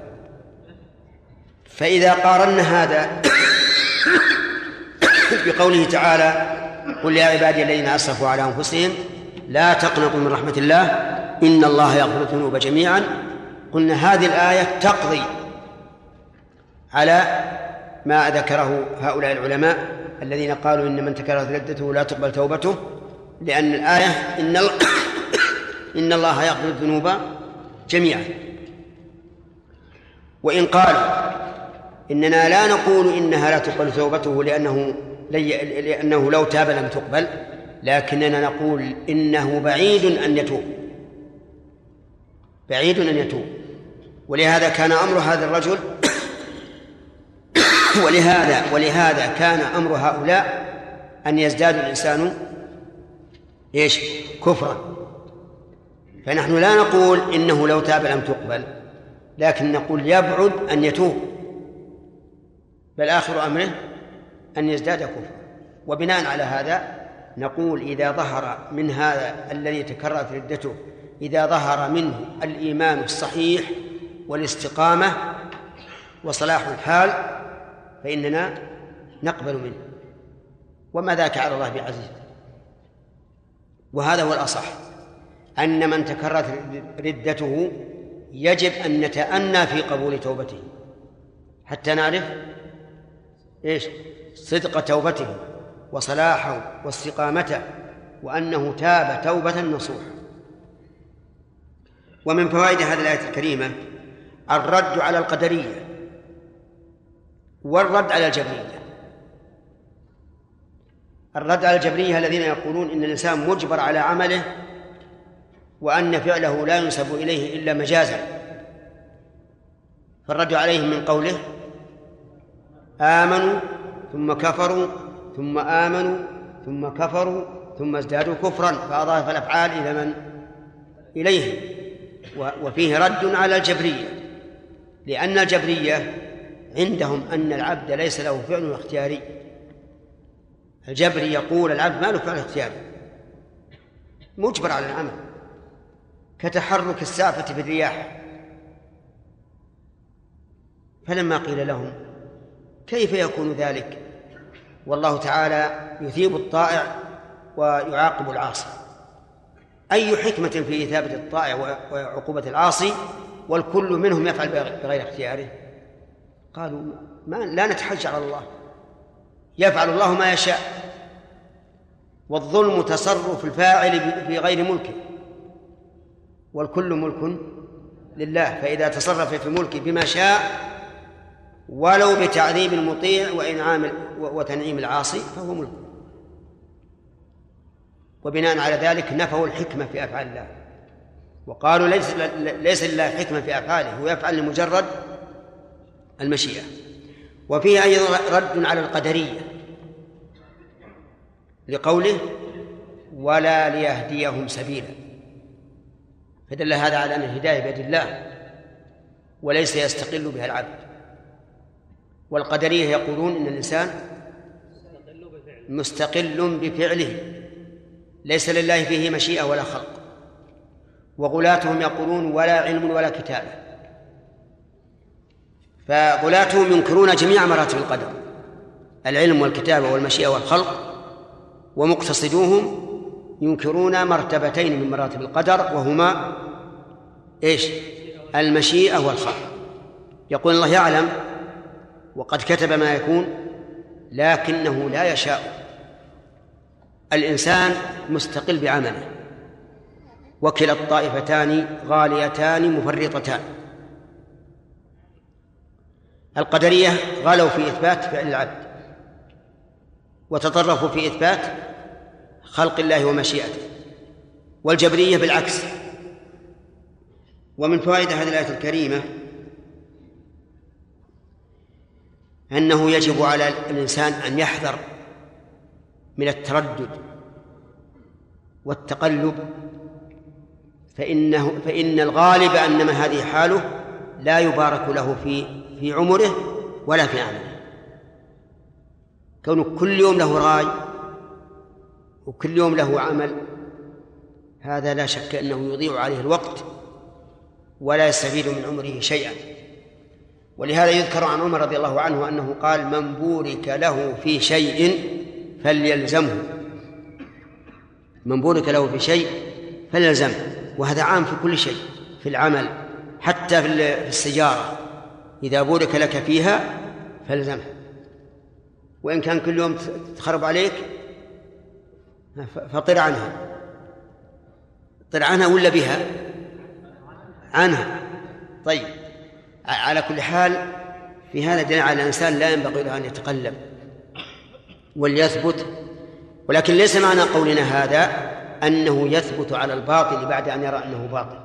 فإذا قارنا هذا بقوله تعالى قل يا عبادي الذين أسرفوا على أنفسهم لا تقنطوا من رحمة الله إن الله يغفر الذنوب جميعا. قلنا هذه الآية تقضي على ما ذكره هؤلاء العلماء الذين قالوا إن من تكررت ردته لا تقبل توبته لأن الآية إن إن الله يغفر الذنوب جميعا. وإن قالوا إننا لا نقول إنها لا تقبل توبته لأنه لأنه لو تاب لم تقبل لكننا نقول إنه بعيد أن يتوب. بعيد أن يتوب. ولهذا كان أمر هذا الرجل ولهذا ولهذا كان أمر هؤلاء أن يزداد الإنسان إيش؟ كفرا. فنحن لا نقول إنه لو تاب لم تقبل لكن نقول يبعد أن يتوب. بل آخر أمره أن يزداد كفرا. وبناء على هذا نقول إذا ظهر من هذا الذي تكررت ردته إذا ظهر منه الإيمان الصحيح والاستقامة وصلاح الحال فإننا نقبل منه. وما ذاك على الله بعزيز. وهذا هو الأصح. أن من تكررت ردته يجب أن نتأنى في قبول توبته. حتى نعرف إيش؟ صدق توبته وصلاحه واستقامته وأنه تاب توبة نصوحا ومن فوائد هذه الآية الكريمة الرد على القدرية والرد على الجبرية. الرد على الجبرية الذين يقولون إن الإنسان مجبر على عمله وأن فعله لا ينسب إليه إلا مجازا. فالرد عليهم من قوله آمنوا ثم كفروا ثم آمنوا ثم كفروا ثم ازدادوا كفرا فأضاف الأفعال إلى من؟ إليهم. وفيه رد على الجبرية لأن الجبرية عندهم أن العبد ليس له فعل اختياري. الجبري يقول العبد ما له فعل اختياري. مجبر على العمل. كتحرك السافة في الرياح فلما قيل لهم كيف يكون ذلك؟ والله تعالى يثيب الطائع ويعاقب العاصي. أي حكمة في إثابة الطائع وعقوبة العاصي والكل منهم يفعل بغير اختياره؟ قالوا ما لا نتحج على الله. يفعل الله ما يشاء. والظلم تصرف الفاعل في غير ملكه. والكل ملك لله فإذا تصرف في ملكه بما شاء ولو بتعذيب المطيع وإنعام وتنعيم العاصي فهو ملك. وبناء على ذلك نفوا الحكمة في أفعال الله. وقالوا ليس ليس لله حكمة في أفعاله هو يفعل لمجرد المشيئة. وفيه أيضا رد على القدرية لقوله ولا ليهديهم سبيلا. فدل هذا على أن الهداية بيد الله وليس يستقل بها العبد. والقدرية يقولون إن الإنسان مستقل بفعله ليس لله فيه مشيئة ولا خلق. وغلاتهم يقولون ولا علم ولا كتابة فغلاتهم ينكرون جميع مراتب القدر العلم والكتابة والمشيئة والخلق. ومقتصدوهم ينكرون مرتبتين من مراتب القدر وهما إيش؟ المشيئة والخلق. يقول الله يعلم وقد كتب ما يكون لكنه لا يشاء. الإنسان مستقل بعمله وكلا الطائفتان غاليتان مفرطتان. القدرية غلوا في إثبات فعل العبد وتطرفوا في إثبات خلق الله ومشيئته والجبرية بالعكس. ومن فوائد هذه الآية الكريمة أنه يجب على الإنسان أن يحذر من التردد والتقلب فإنه فإن الغالب أن من هذه حاله لا يبارك له في في عمره ولا في عمله. كونه كل يوم له راي وكل يوم له عمل هذا لا شك أنه يضيع عليه الوقت ولا يستفيد من عمره شيئا. ولهذا يذكر عن عمر رضي الله عنه أنه قال من بورك له في شيء فليلزمه. من بورك له في شيء فليلزمه. وهذا عام في كل شيء في العمل حتى في السيارة إذا بورك لك فيها فالزمها وإن كان كل يوم تخرب عليك فطر عنها. طر عنها ولا بها؟ عنها. طيب. على كل حال في هذا دليل على الإنسان لا ينبغي له أن يتقلب وليثبت ولكن ليس معنى قولنا هذا أنه يثبت على الباطل بعد أن يرى أنه باطل.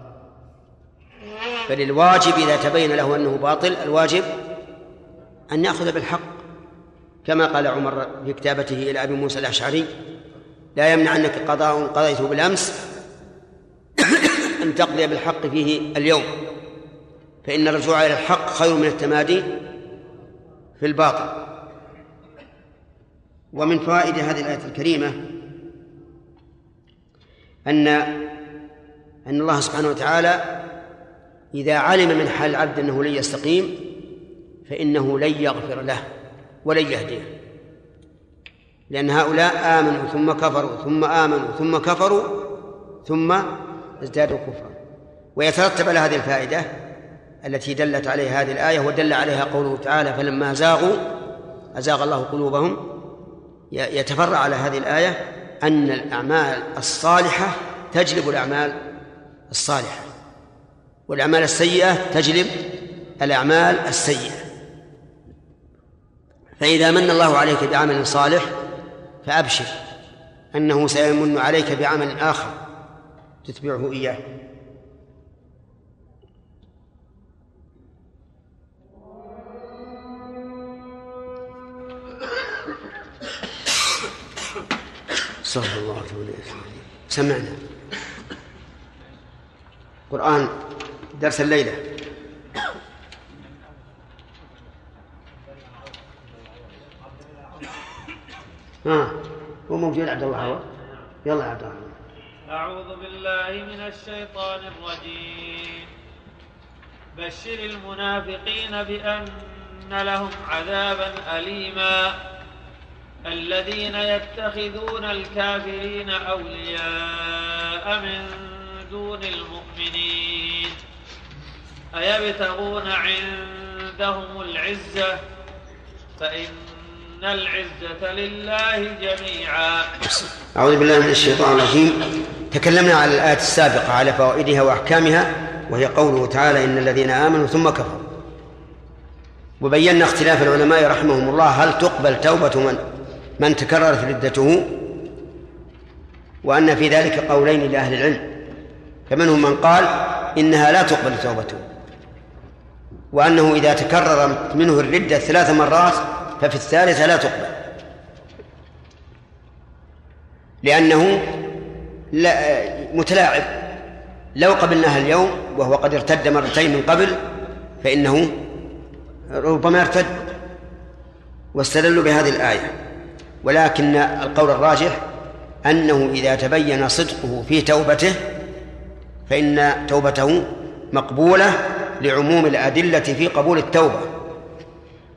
بل الواجب إذا تبين له أنه باطل الواجب أن يأخذ بالحق. كما قال عمر في كتابته إلى أبي موسى الأشعري لا يمنعنك قضاء قضيته بالأمس أن تقضي بالحق فيه اليوم. فإن الرجوع إلى الحق خير من التمادي في الباطل. ومن فوائد هذه الآية الكريمة أن أن الله سبحانه وتعالى إذا علم من حال العبد أنه لن يستقيم فإنه لن يغفر له ولن يهديه. لأن هؤلاء آمنوا ثم كفروا ثم آمنوا ثم كفروا ثم ازدادوا كفرا. ويترتب على هذه الفائدة التي دلت عليها هذه الآية ودل عليها قوله تعالى فلما زاغوا أزاغ الله قلوبهم يتفرع على هذه الآية أن الأعمال الصالحة تجلب الأعمال الصالحة والأعمال السيئة تجلب الأعمال السيئة. فإذا من الله عليك بعمل صالح فأبشر أنه سيمن عليك بعمل آخر تتبعه إياه. استغفر الله واتوب اليه سمعنا. قرآن درس الليلة. ها هو موجود عبد الله هو؟ يلا عبد الله. أعوذ بالله من الشيطان الرجيم. بشر المنافقين بأن لهم عذابا أليما. الذين يتخذون الكافرين أولياء من دون المؤمنين. أيبتغون عندهم العزة؟ فإن العزة لله جميعا. أعوذ بالله من الشيطان الرجيم. تكلمنا على الآية السابقة على فوائدها وأحكامها وهي قوله تعالى إن الذين آمنوا ثم كفروا. وبينا اختلاف العلماء رحمهم الله هل تقبل توبة من من تكررت ردته وأن في ذلك قولين لأهل العلم فمنهم من قال إنها لا تقبل توبته وأنه إذا تكرر منه الردة ثلاث مرات ففي الثالثة لا تقبل لأنه لا متلاعب. لو قبلناها اليوم وهو قد ارتد مرتين من قبل فإنه ربما ارتد واستدلوا بهذه الآية. ولكن القول الراجح أنه إذا تبين صدقه في توبته فإن توبته مقبولة لعموم الأدلة في قبول التوبة.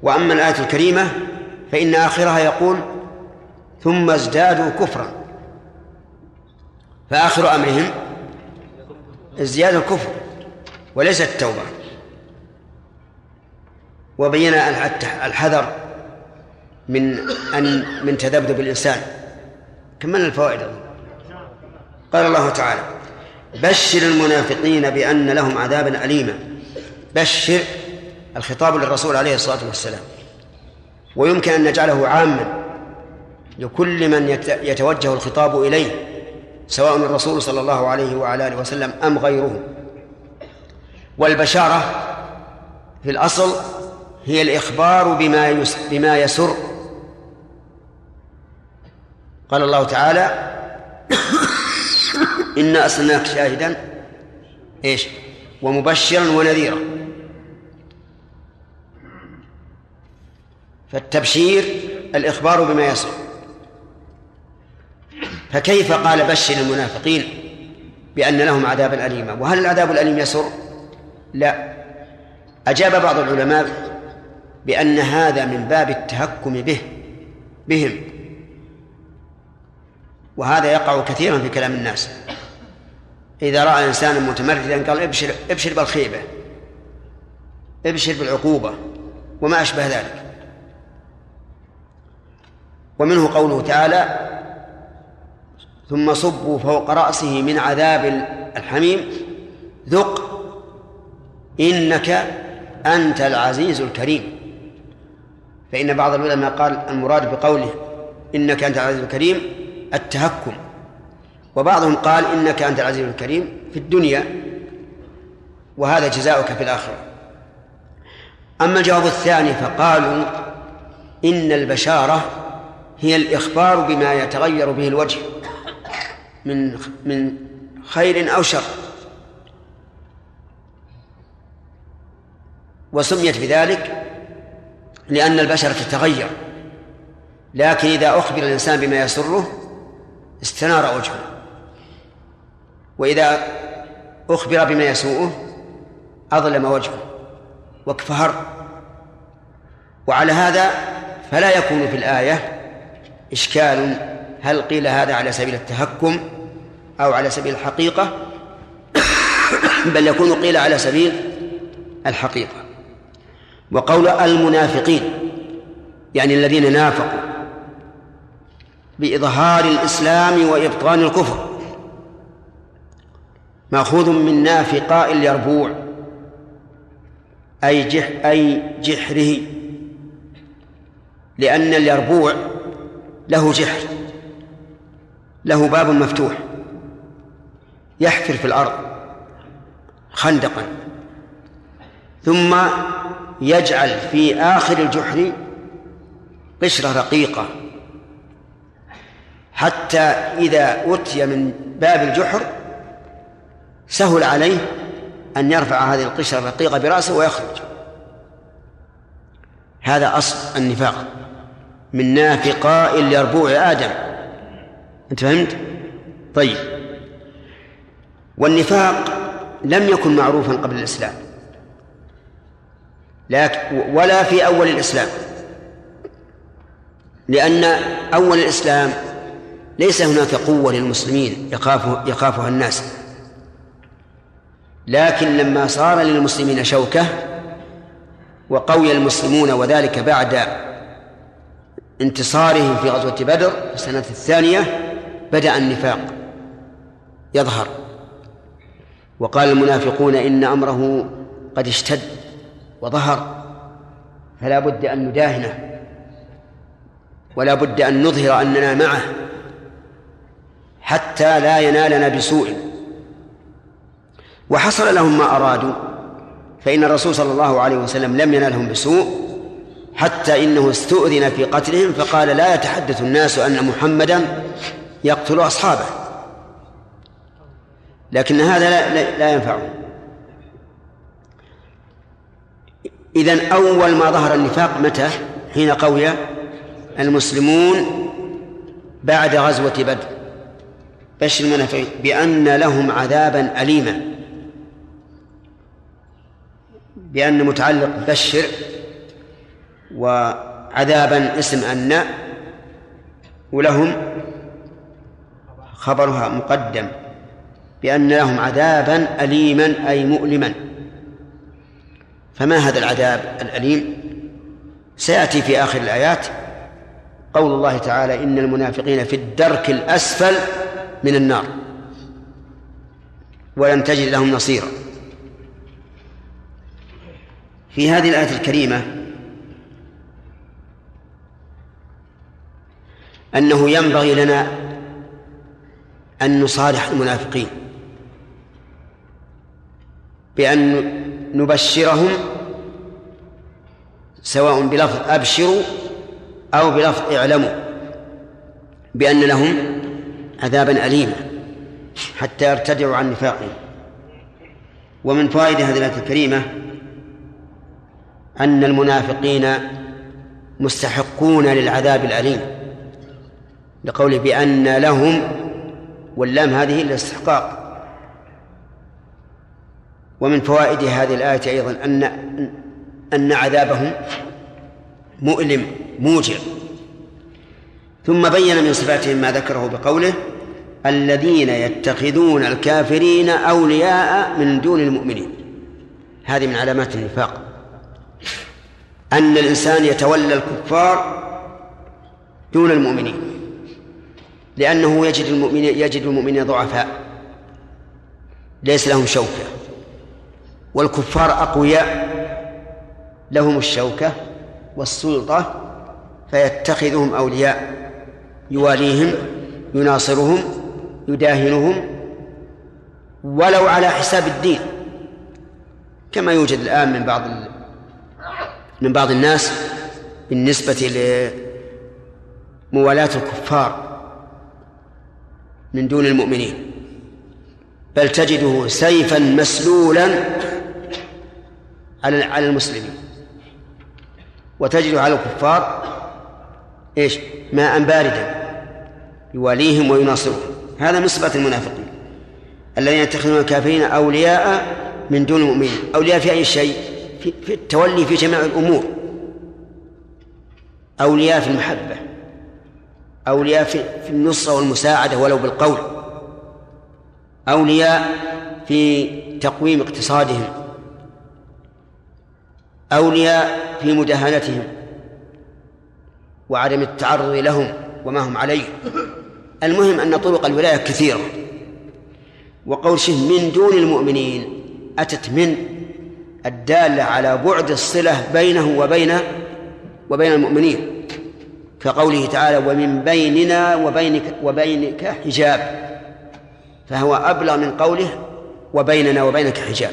وأما الآية الكريمة فإن آخرها يقول ثم ازدادوا كفرا. فآخر أمرهم ازدياد الكفر وليس التوبة. وبين الحذر من أن من تذبذب الإنسان. كملنا الفوائد قال الله تعالى بشر المنافقين بأن لهم عذابا أليما. بشر الخطاب للرسول عليه الصلاة والسلام. ويمكن أن نجعله عاما لكل من يتوجه الخطاب إليه سواء الرسول صلى الله عليه وعلى آله وسلم أم غيره. والبشارة في الأصل هي الإخبار بما بما يسر قال الله تعالى إنا أرسلناك شاهدا إيش؟ ومبشرا ونذيرا. فالتبشير الإخبار بما يصل فكيف قال بشر المنافقين بأن لهم عذابا أليما؟ وهل العذاب الأليم يسر؟ لا. أجاب بعض العلماء بأن هذا من باب التهكم به بهم. وهذا يقع كثيرا في كلام الناس. إذا رأى إنسانا متمردا قال ابشر ابشر بالخيبة ابشر بالعقوبة وما أشبه ذلك. ومنه قوله تعالى ثم صبوا فوق رأسه من عذاب الحميم ذق إنك أنت العزيز الكريم. فإن بعض العلماء قال المراد بقوله إنك أنت العزيز الكريم التهكم. وبعضهم قال إنك أنت العزيز الكريم في الدنيا وهذا جزاؤك في الآخرة. أما الجواب الثاني فقالوا إن البشارة هي الإخبار بما يتغير به الوجه من من خير أو شر. وسميت بذلك لأن البشرة تتغير لكن إذا أخبر الإنسان بما يسره استنار وجهه. وإذا أخبر بما يسوءه أظلم وجهه واكفهر. وعلى هذا فلا يكون في الآية إشكال هل قيل هذا على سبيل التهكم أو على سبيل الحقيقة بل يكون قيل على سبيل الحقيقة. وقول المنافقين يعني الذين نافقوا بإظهار الإسلام وإبطان الكفر. مأخوذ من نافقاء اليربوع أي جح أي جحره. لأن اليربوع له جحر له باب مفتوح يحفر في الأرض خندقا. ثم يجعل في آخر الجحر قشرة رقيقة. حتى إذا أتي من باب الجحر سهل عليه أن يرفع هذه القشرة الرقيقة برأسه ويخرج. هذا أصل النفاق. من نافقاء ليربوع آدم. أنت فهمت؟ طيب. والنفاق لم يكن معروفا قبل الإسلام. لكن ولا في أول الإسلام. لأن أول الإسلام ليس هناك قوة للمسلمين يخاف يخافها الناس. لكن لما صار للمسلمين شوكة وقوي المسلمون وذلك بعد انتصارهم في غزوة بدر في السنة الثانية بدأ النفاق يظهر. وقال المنافقون إن أمره قد اشتد وظهر فلا بد أن نداهنه ولا بد أن نظهر أننا معه. حتى لا ينالنا بسوء. وحصل لهم ما أرادوا فإن الرسول صلى الله عليه وسلم لم ينالهم بسوء حتى إنه استؤذن في قتلهم فقال لا يتحدث الناس أن محمدا يقتل أصحابه. لكن هذا لا, لا, لا ينفعه. إذن أول ما ظهر النفاق متى؟ حين قوي المسلمون بعد غزوة بدر. بشر المنافقين بأن لهم عذابا أليما. بأن متعلق بشر وعذابا اسم أن ولهم خبرها مقدم. بأن لهم عذابا أليما أي مؤلما. فما هذا العذاب الأليم؟ سيأتي في آخر الآيات قول الله تعالى إن المنافقين في الدرك الأسفل من النار. ولن تجد لهم نصيرا. في هذه الآية الكريمة أنه ينبغي لنا أن نصالح المنافقين. بأن نبشرهم سواء بلفظ أبشروا أو بلفظ اعلموا. بأن لهم عذابا أليما حتى يرتدعوا عن نفاقهم ومن فوائد هذه الآية الكريمة أن المنافقين مستحقون للعذاب الأليم لقوله بأن لهم واللام هذه الاستحقاق ومن فوائد هذه الآية أيضا أن أن عذابهم مؤلم موجع. ثم بين من صفاتهم ما ذكره بقوله الذين يتخذون الكافرين أولياء من دون المؤمنين. هذه من علامات النفاق. أن الإنسان يتولى الكفار دون المؤمنين. لأنه يجد المؤمنين يجد المؤمنين ضعفاء. ليس لهم شوكة. والكفار أقوياء. لهم الشوكة والسلطة فيتخذهم أولياء. يواليهم يناصرهم يداهنهم ولو على حساب الدين. كما يوجد الآن من بعض من بعض الناس بالنسبة لموالاة الكفار من دون المؤمنين. بل تجده سيفا مسلولا على على المسلمين. وتجد على الكفار إيش؟ ماء باردا. يواليهم ويناصرهم. هذا من صفات المنافقين. الذين يتخذون الكافرين أولياء من دون المؤمنين. أولياء في أي شيء؟ في, التولي في جميع الأمور. أولياء في المحبة. أولياء في, في النصرة والمساعدة ولو بالقول. أولياء في تقويم اقتصادهم. أولياء في مداهنتهم. وعدم التعرض لهم وما هم عليه. المهم أن طرق الولاية كثيرة. وقول شيء من دون المؤمنين أتت من الدالة على بعد الصلة بينه وبين وبين المؤمنين. كقوله تعالى ومن بيننا وبينك وبينك حجاب. فهو أبلغ من قوله وبيننا وبينك حجاب.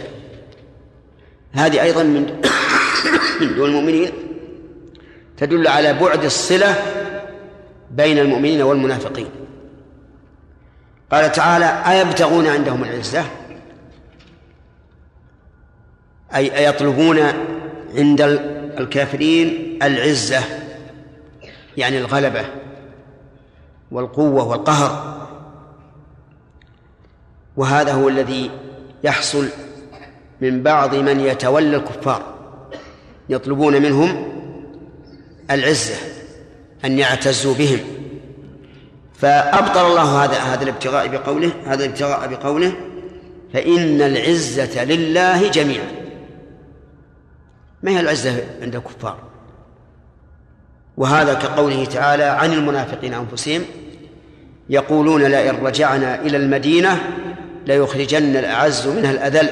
هذه أيضا من دون المؤمنين. تدل على بعد الصلة بين المؤمنين والمنافقين. قال تعالى أيبتغون عندهم العزة؟ أي أيطلبون عند الكافرين العزة يعني الغلبة والقوة والقهر. وهذا هو الذي يحصل من بعض من يتولى الكفار يطلبون منهم العزة أن يعتزوا بهم. فأبطل الله هذا هذا الابتغاء بقوله هذا الابتغاء بقوله فإن العزة لله جميعا. ما هي العزة عند الكفار؟ وهذا كقوله تعالى عن المنافقين أنفسهم يقولون لئن رجعنا إلى المدينة ليخرجن الأعز منها الأذل.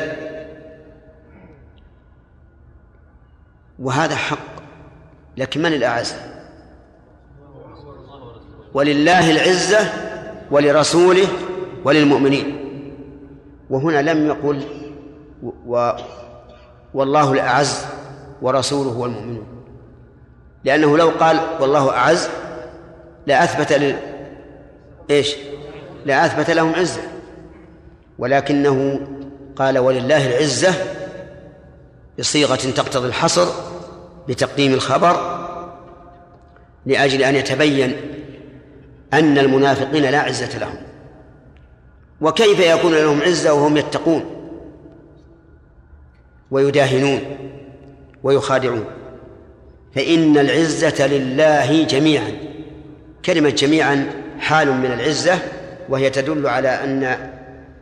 وهذا حق لكن من الأعز؟ ولله العزة ولرسوله وللمؤمنين. وهنا لم يقل و والله الأعز ورسوله والمؤمنون. لأنه لو قال والله أعز لأثبت لل... إيش؟ لأثبت لهم عزة. ولكنه قال ولله العزة بصيغة تقتضي الحصر بتقديم الخبر لأجل أن يتبين أن المنافقين لا عزة لهم. وكيف يكون لهم عزة وهم يتقون؟ ويداهنون ويخادعون. فإن العزة لله جميعا. كلمة جميعا حال من العزة وهي تدل على أن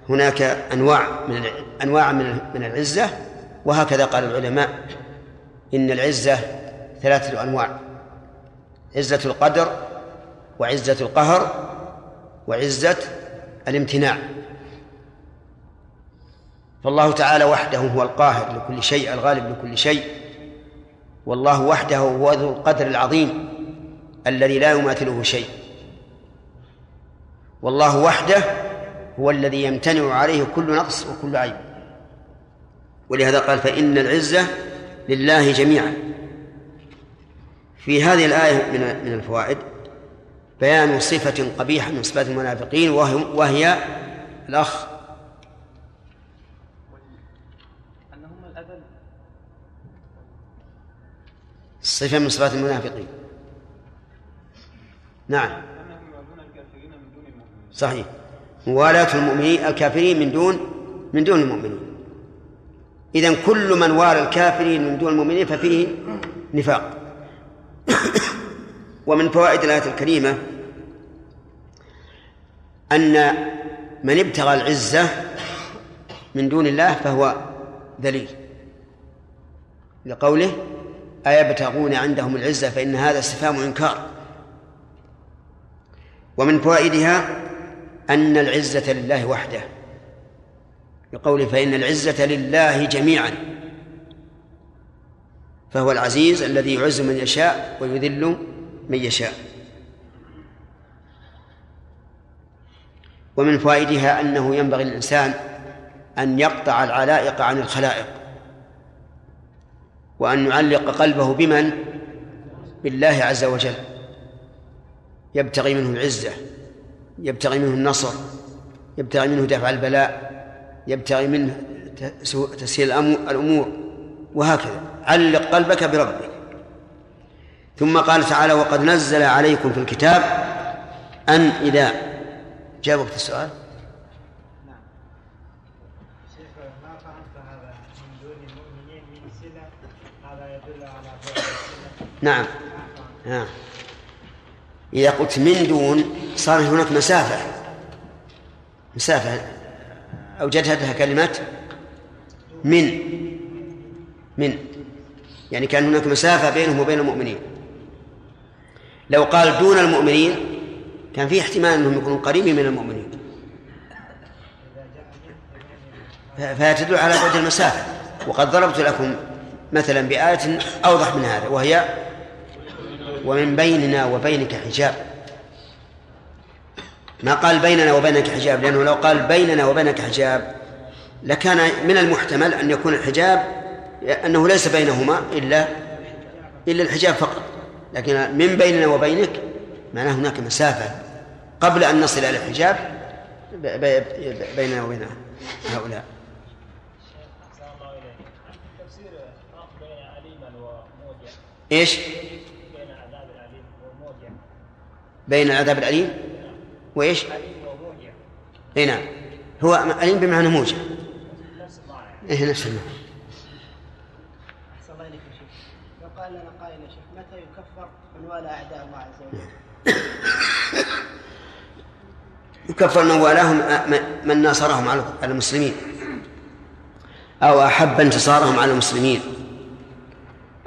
هناك أنواع من أنواع من العزة. وهكذا قال العلماء إن العزة ثلاثة أنواع عزة القدر وعزة القهر وعزة الامتناع. فالله تعالى وحده هو القاهر لكل شيء الغالب لكل شيء. والله وحده هو ذو القدر العظيم الذي لا يماثله شيء. والله وحده هو الذي يمتنع عليه كل نقص وكل عيب. ولهذا قال فإن العزة لله جميعا. في هذه الآية من من الفوائد بيان صفة قبيحة من صفات المنافقين وهي, وهي الأخ. صفة من صفات المنافقين. نعم. صحيح. موالاة المؤمنين الكافرين من دون من دون المؤمنين. إذا كل من والى الكافرين من دون المؤمنين ففيه نفاق. ومن فوائد الآية الكريمة أن من ابتغى العزة من دون الله فهو ذليل. لقوله أيبتغون عندهم العزة فإن هذا استفهام إنكار. ومن فوائدها أن العزة لله وحده. لقوله فإن العزة لله جميعا. فهو العزيز الذي يعز من يشاء ويذل من يشاء. ومن فوائدها أنه ينبغي للإنسان أن يقطع العلائق عن الخلائق وأن يعلق قلبه بمن؟ بالله عز وجل. يبتغي منه العزة يبتغي منه النصر يبتغي منه دفع البلاء يبتغي منه تسهيل الأمور وهكذا. علق قلبك بربك. ثم قال تعالى وقد نزل عليكم في الكتاب أن إذا جاء وقت السؤال؟ شيخ ما هذا من دون المؤمنين هذا يدل على نعم. نعم إذا قلت من دون صار هناك مسافة. مسافة. أوجدتها كلمة من. من. يعني كان هناك مسافة بينهم وبين المؤمنين. لو قال دون المؤمنين كان في احتمال أنهم يكونوا قريبين من المؤمنين. فهي تدل على بعد المسافة. وقد ضربت لكم مثلا بآية أوضح من هذا وهي ومن بيننا وبينك حجاب. ما قال بيننا وبينك حجاب لأنه لو قال بيننا وبينك حجاب لكان من المحتمل أن يكون الحجاب أنه ليس بينهما إلا إلا الحجاب فقط. لكن من بيننا وبينك معناه هناك مسافة قبل أن نصل إلى الحجاب بيننا وبين هؤلاء. إيش؟ بين العذاب الأليم وإيش؟ اي نعم. هو أليم بمعنى موجع. إيه نفس المعنى أحسن الله إليك يا شيخ لو قال لنا قائل يا شيخ متى يكفر من والى أعداء الله عز وجل يكفر من والاهم من ناصرهم على المسلمين. أو أحب انتصارهم على المسلمين.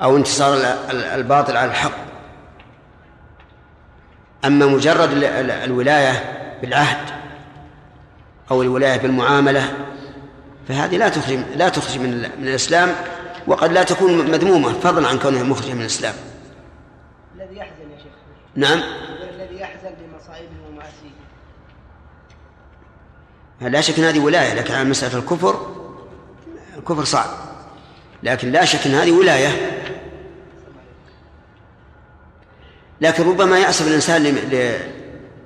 أو انتصار الباطل على الحق. أما مجرد الولاية بالعهد أو الولاية بالمعاملة فهذه لا تخرج لا تخرج من من الإسلام وقد لا تكون مذمومة فضلا عن كونها مخرجة من الإسلام. الذي يحزن يا شيخ. نعم الذي يحزن بمصائبه ومعاصيه لا شك إن هذه ولاية؟ لكن على مسألة الكفر الكفر صعب. لكن لا شك أن هذه ولاية. لكن ربما يأسف الإنسان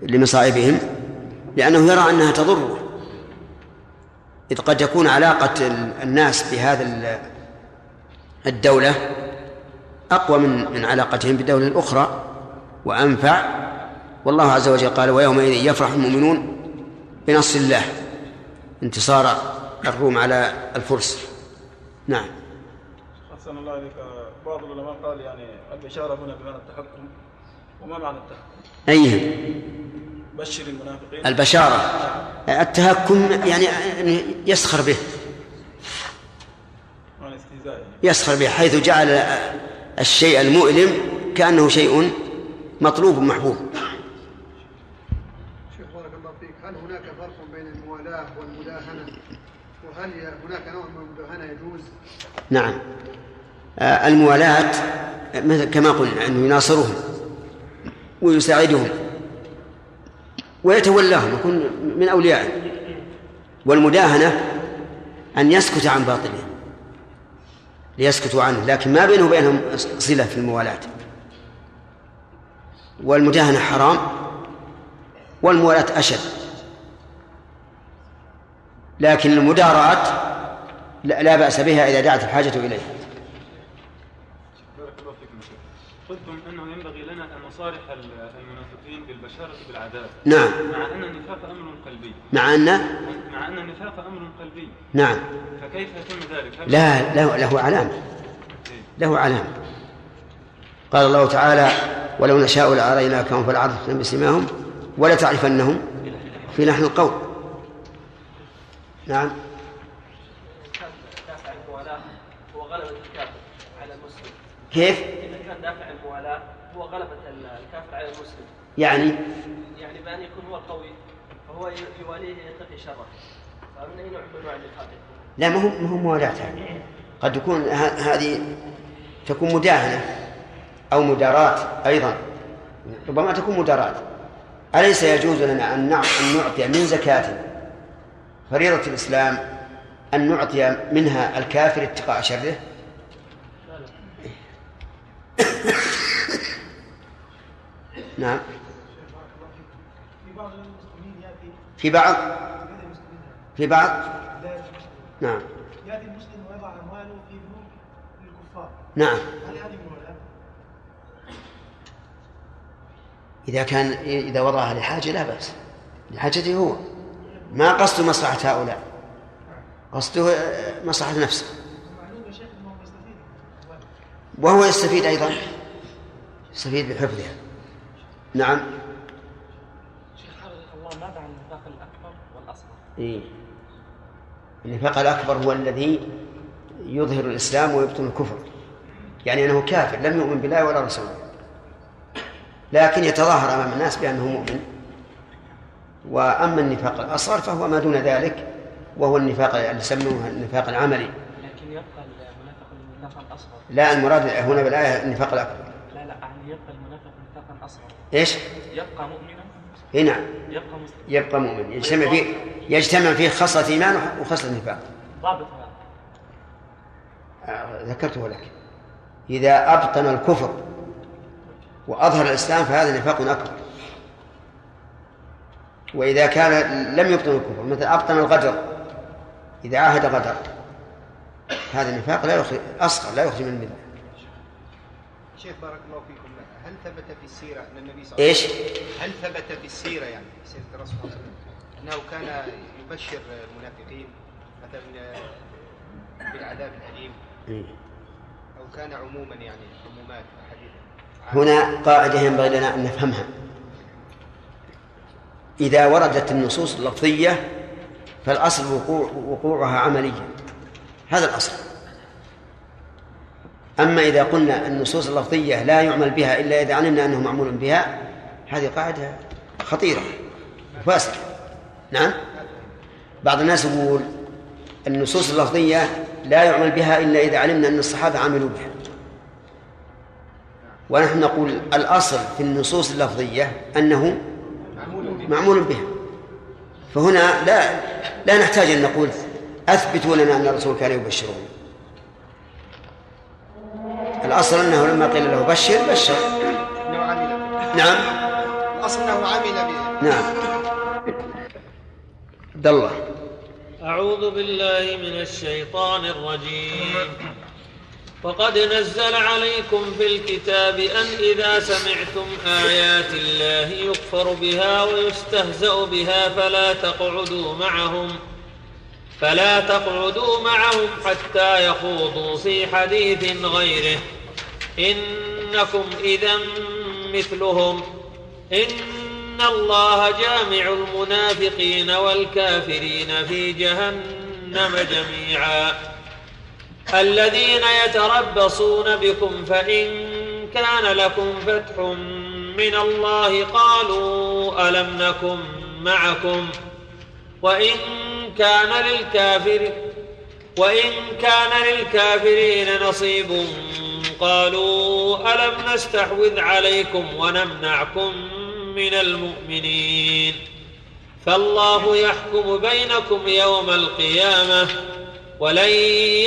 لمصائبهم لأنه يرى أنها تضره إذ قد تكون علاقة ال- الناس بهذا ال- الدولة أقوى من من علاقتهم بالدولة الأخرى وأنفع. والله عز وجل قال ويومئذ يفرح المؤمنون بنصر الله. انتصار الروم على الفرس. نعم. أحسن الله إليك. بعض العلماء قال يعني البشارة هنا بمعنى التحكم وما معنى التحكم؟ أيهم بشر المنافقين. البشارة. التهكم يعني يسخر به. يسخر به حيث جعل الشيء المؤلم كأنه شيء مطلوب محبوب شيخ بارك الله فيك هل هناك فرق بين الموالاة والمداهنة وهل هناك نوع من المداهنة يجوز نعم. آه، الموالاة كما قلنا أنه يناصرهم ويساعدهم ويتولاهم يكون من أوليائه والمداهنة أن يسكت عن باطله ليسكتوا عنه لكن ما بينه وبينهم صلة في الموالاة. والمداهنة حرام والموالاة أشد. لكن المداراة لا لا بأس بها إذا دعت الحاجة إليها بارك الله فيكم. قلتم أنه ينبغي لنا ان نصارح ال- المنافقين بالبشارة بالعذاب. نعم. مع أن النفاق أمر قلبي. مع أن؟ مع أن النفاق أمر قلبي. نعم. فكيف يتم ذلك؟ لا له, له علامة له علامة قال الله تعالى ولو نشاء لأريناكهم فلعرفتم بسماهم ولا تعرفنهم في لحن القول نعم دافع الموالاة هو غلبة الكافر على المسلم كيف؟ إذا كان دافع الموالاة هو غلبة الكافر على المسلم يعني يعني بأن يكون هو قوي فهو يواليه يتقي شره فمن أي نوع من أنواع يكون؟ لا ما هو ما هو موالاة هذه. قد تكون ه- هذه تكون مداهنة أو مداراة أيضا ربما تكون مداراة أليس يجوز لنا أن نعطي من زكاة فريضة الإسلام أن نعطي منها الكافر اتقاء شره نعم. في بعض في بعض. نعم. يأتي المسلم ويضع أمواله في بنوك للكفار. نعم. هل هذه؟ إذا كان إذا وضعها لحاجة لا بأس. لحاجته هو. ما قصده مصلحة هؤلاء. قصده آه، مصلحة نفسه معلوم يا شيخ انه يستفيد وهو يستفيد أيضا. يستفيد بحفظها. نعم. الله ماذا عن النفاق الأكبر والأصغر؟ إيه. النفاق الأكبر هو الذي يظهر الإسلام ويبطن الكفر. يعني أنه كافر لم يؤمن بالله ولا رسوله. لكن يتظاهر أمام الناس بأنه مؤمن. وأما النفاق الأصغر فهو ما دون ذلك وهو النفاق اللي يسمونه النفاق العملي. لكن يبقى المنافق النفاق الأصغر لا المراد هنا بالآية النفاق الأكبر. لا لا يعني يبقى المنافق نفاقا أصغر. إيش؟ يبقى مؤمنا؟ إيه نعم. يبقى مسلما يبقى مؤمن. يجتمع فيه يجتمع فيه خصلة إيمان وخصلة نفاق. ضابط هذا. آه، ذكرته لك. إذا أبطن الكفر وأظهر الإسلام فهذا نفاق أكبر. وإذا كان لم يبطن الكفر مثل أبطن الغدر. إذا عاهد غدر. هذا النفاق لا يخرج أصغر لا يخرج من الملة. شيخ بارك الله فيكم هل ثبت في السيرة أن النبي صلى الله إيش؟ عليه وسلم هل ثبت في السيرة يعني سيرة الرسول صلى الله عليه وسلم أنه كان يبشر المنافقين مثلا بالعذاب الأليم؟ إيه. أو كان عموما يعني عمومات أحاديث؟ هنا قاعدة ينبغي لنا أن نفهمها. إذا وردت النصوص اللفظية فالأصل وقوع وقوعها عمليا. هذا الأصل. أما إذا قلنا النصوص اللفظية لا يعمل بها إلا إذا علمنا أنه معمول بها هذه قاعدة خطيرة وفاسدة. نعم؟ بعض الناس يقول النصوص اللفظية لا يعمل بها إلا إذا علمنا أن الصحابة عملوا بها. ونحن نقول الأصل في النصوص اللفظية أنه معمول بها. فهنا لا لا نحتاج أن نقول أثبتوا لنا أن الرسول كان يبشرهم. الأصل أنه لما قيل له بشر بشر. نعم. الأصل أنه عمل به. نعم. عبد الله. أعوذ بالله من الشيطان الرجيم. وقد نزل عليكم في الكتاب أن إذا سمعتم آيات الله يكفر بها ويستهزأ بها فلا تقعدوا معهم. فلا تقعدوا معهم حتى يخوضوا في حديث غيره. إنكم إذا مثلهم. إن الله جامع المنافقين والكافرين في جهنم جميعا. الذين يتربصون بكم فإن كان لكم فتح من الله قالوا ألم نكن معكم؟ وإن كان للكافر وإن كان للكافرين نصيب قالوا ألم نستحوذ عليكم ونمنعكم من المؤمنين فالله يحكم بينكم يوم القيامة ولن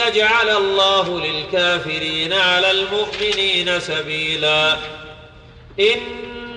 يجعل الله للكافرين على المؤمنين سبيلا إن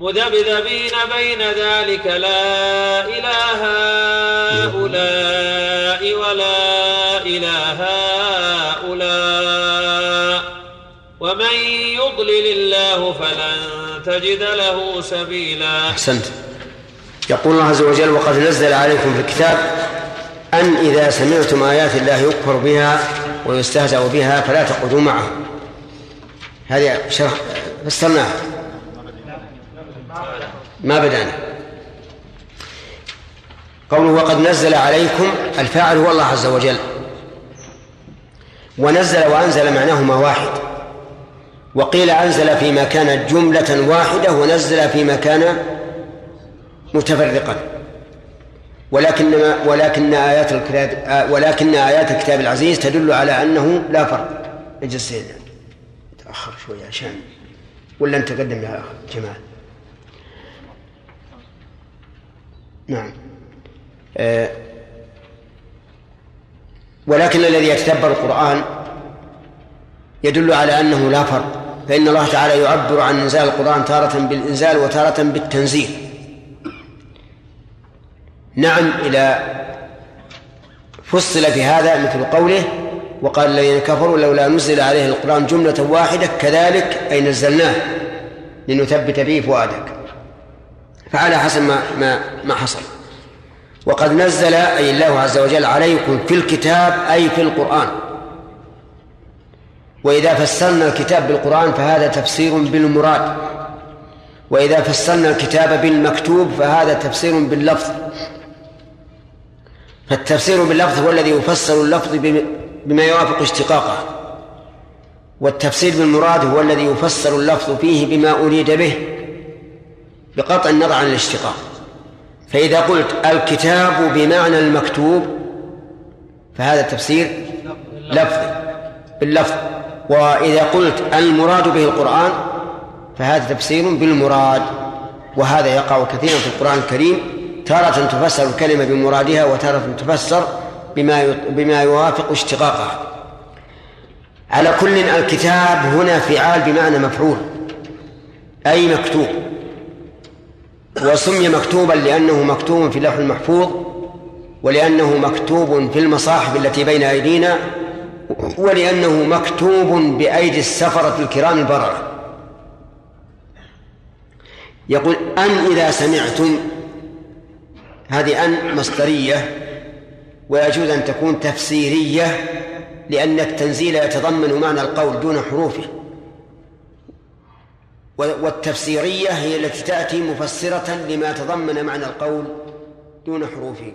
مذبذبين بين ذلك لا إله هؤلاء ولا إله هؤلاء. ومن يضلل الله فلن تجد له سبيلا. أحسنت. يقول الله عز وجل وقد نزل عليكم في الكتاب أن إذا سمعتم آيات الله يكفر بها ويستهزأ بها فلا تقعدوا معه. هذه شرح فسرناها. ما بدأنا. قوله وقد نزل عليكم الفاعل هو الله عز وجل. ونزل وأنزل معناهما واحد. وقيل أنزل فيما كان جملة واحدة ونزل فيما كان متفرقا. ولكن ولكن آيات الكتاب ولكن آيات الكتاب العزيز تدل على أنه لا فرق. اجلس تأخر شوي عشان ولا أنت تقدم يا أخ جمال؟ نعم. آه ولكن الذي يتدبر القرآن يدل على أنه لا فرق فإن الله تعالى يعبر عن إنزال القرآن تارة بالإنزال وتارة بالتنزيل. نعم إلى فصل في هذا مثل قوله وقال الذين كفروا لولا نزل عليه القرآن جملة واحدة كذلك أي نزلناه لنثبت به فؤادك. فعلى حسب ما ما ما حصل. وقد نزل أي الله عز وجل عليكم في الكتاب أي في القرآن. وإذا فسرنا الكتاب بالقرآن فهذا تفسير بالمراد. وإذا فسرنا الكتاب بالمكتوب فهذا تفسير باللفظ. فالتفسير باللفظ هو الذي يفسر اللفظ بما يوافق اشتقاقه. والتفسير بالمراد هو الذي يفسر اللفظ فيه بما أريد به. بقطع النظر عن الاشتقاق. فإذا قلت الكتاب بمعنى المكتوب فهذا تفسير لفظي باللفظ. وإذا قلت المراد به القرآن فهذا تفسير بالمراد. وهذا يقع كثيرا في القرآن الكريم. تارة تفسر الكلمة بمرادها وتارة تفسر بما بما يوافق اشتقاقها. على كل الكتاب هنا فعال بمعنى مفعول أي مكتوب. وسمي مكتوبا لأنه مكتوب في اللوح المحفوظ ولأنه مكتوب في المصاحف التي بين أيدينا ولأنه مكتوب بأيدي السفرة الكرام البررة. يقول أن إذا سمعتم هذه أن مصدرية ويجوز أن تكون تفسيرية لأن التنزيل يتضمن معنى القول دون حروفه. والتفسيرية هي التي تأتي مفسرة لما تضمن معنى القول دون حروفه.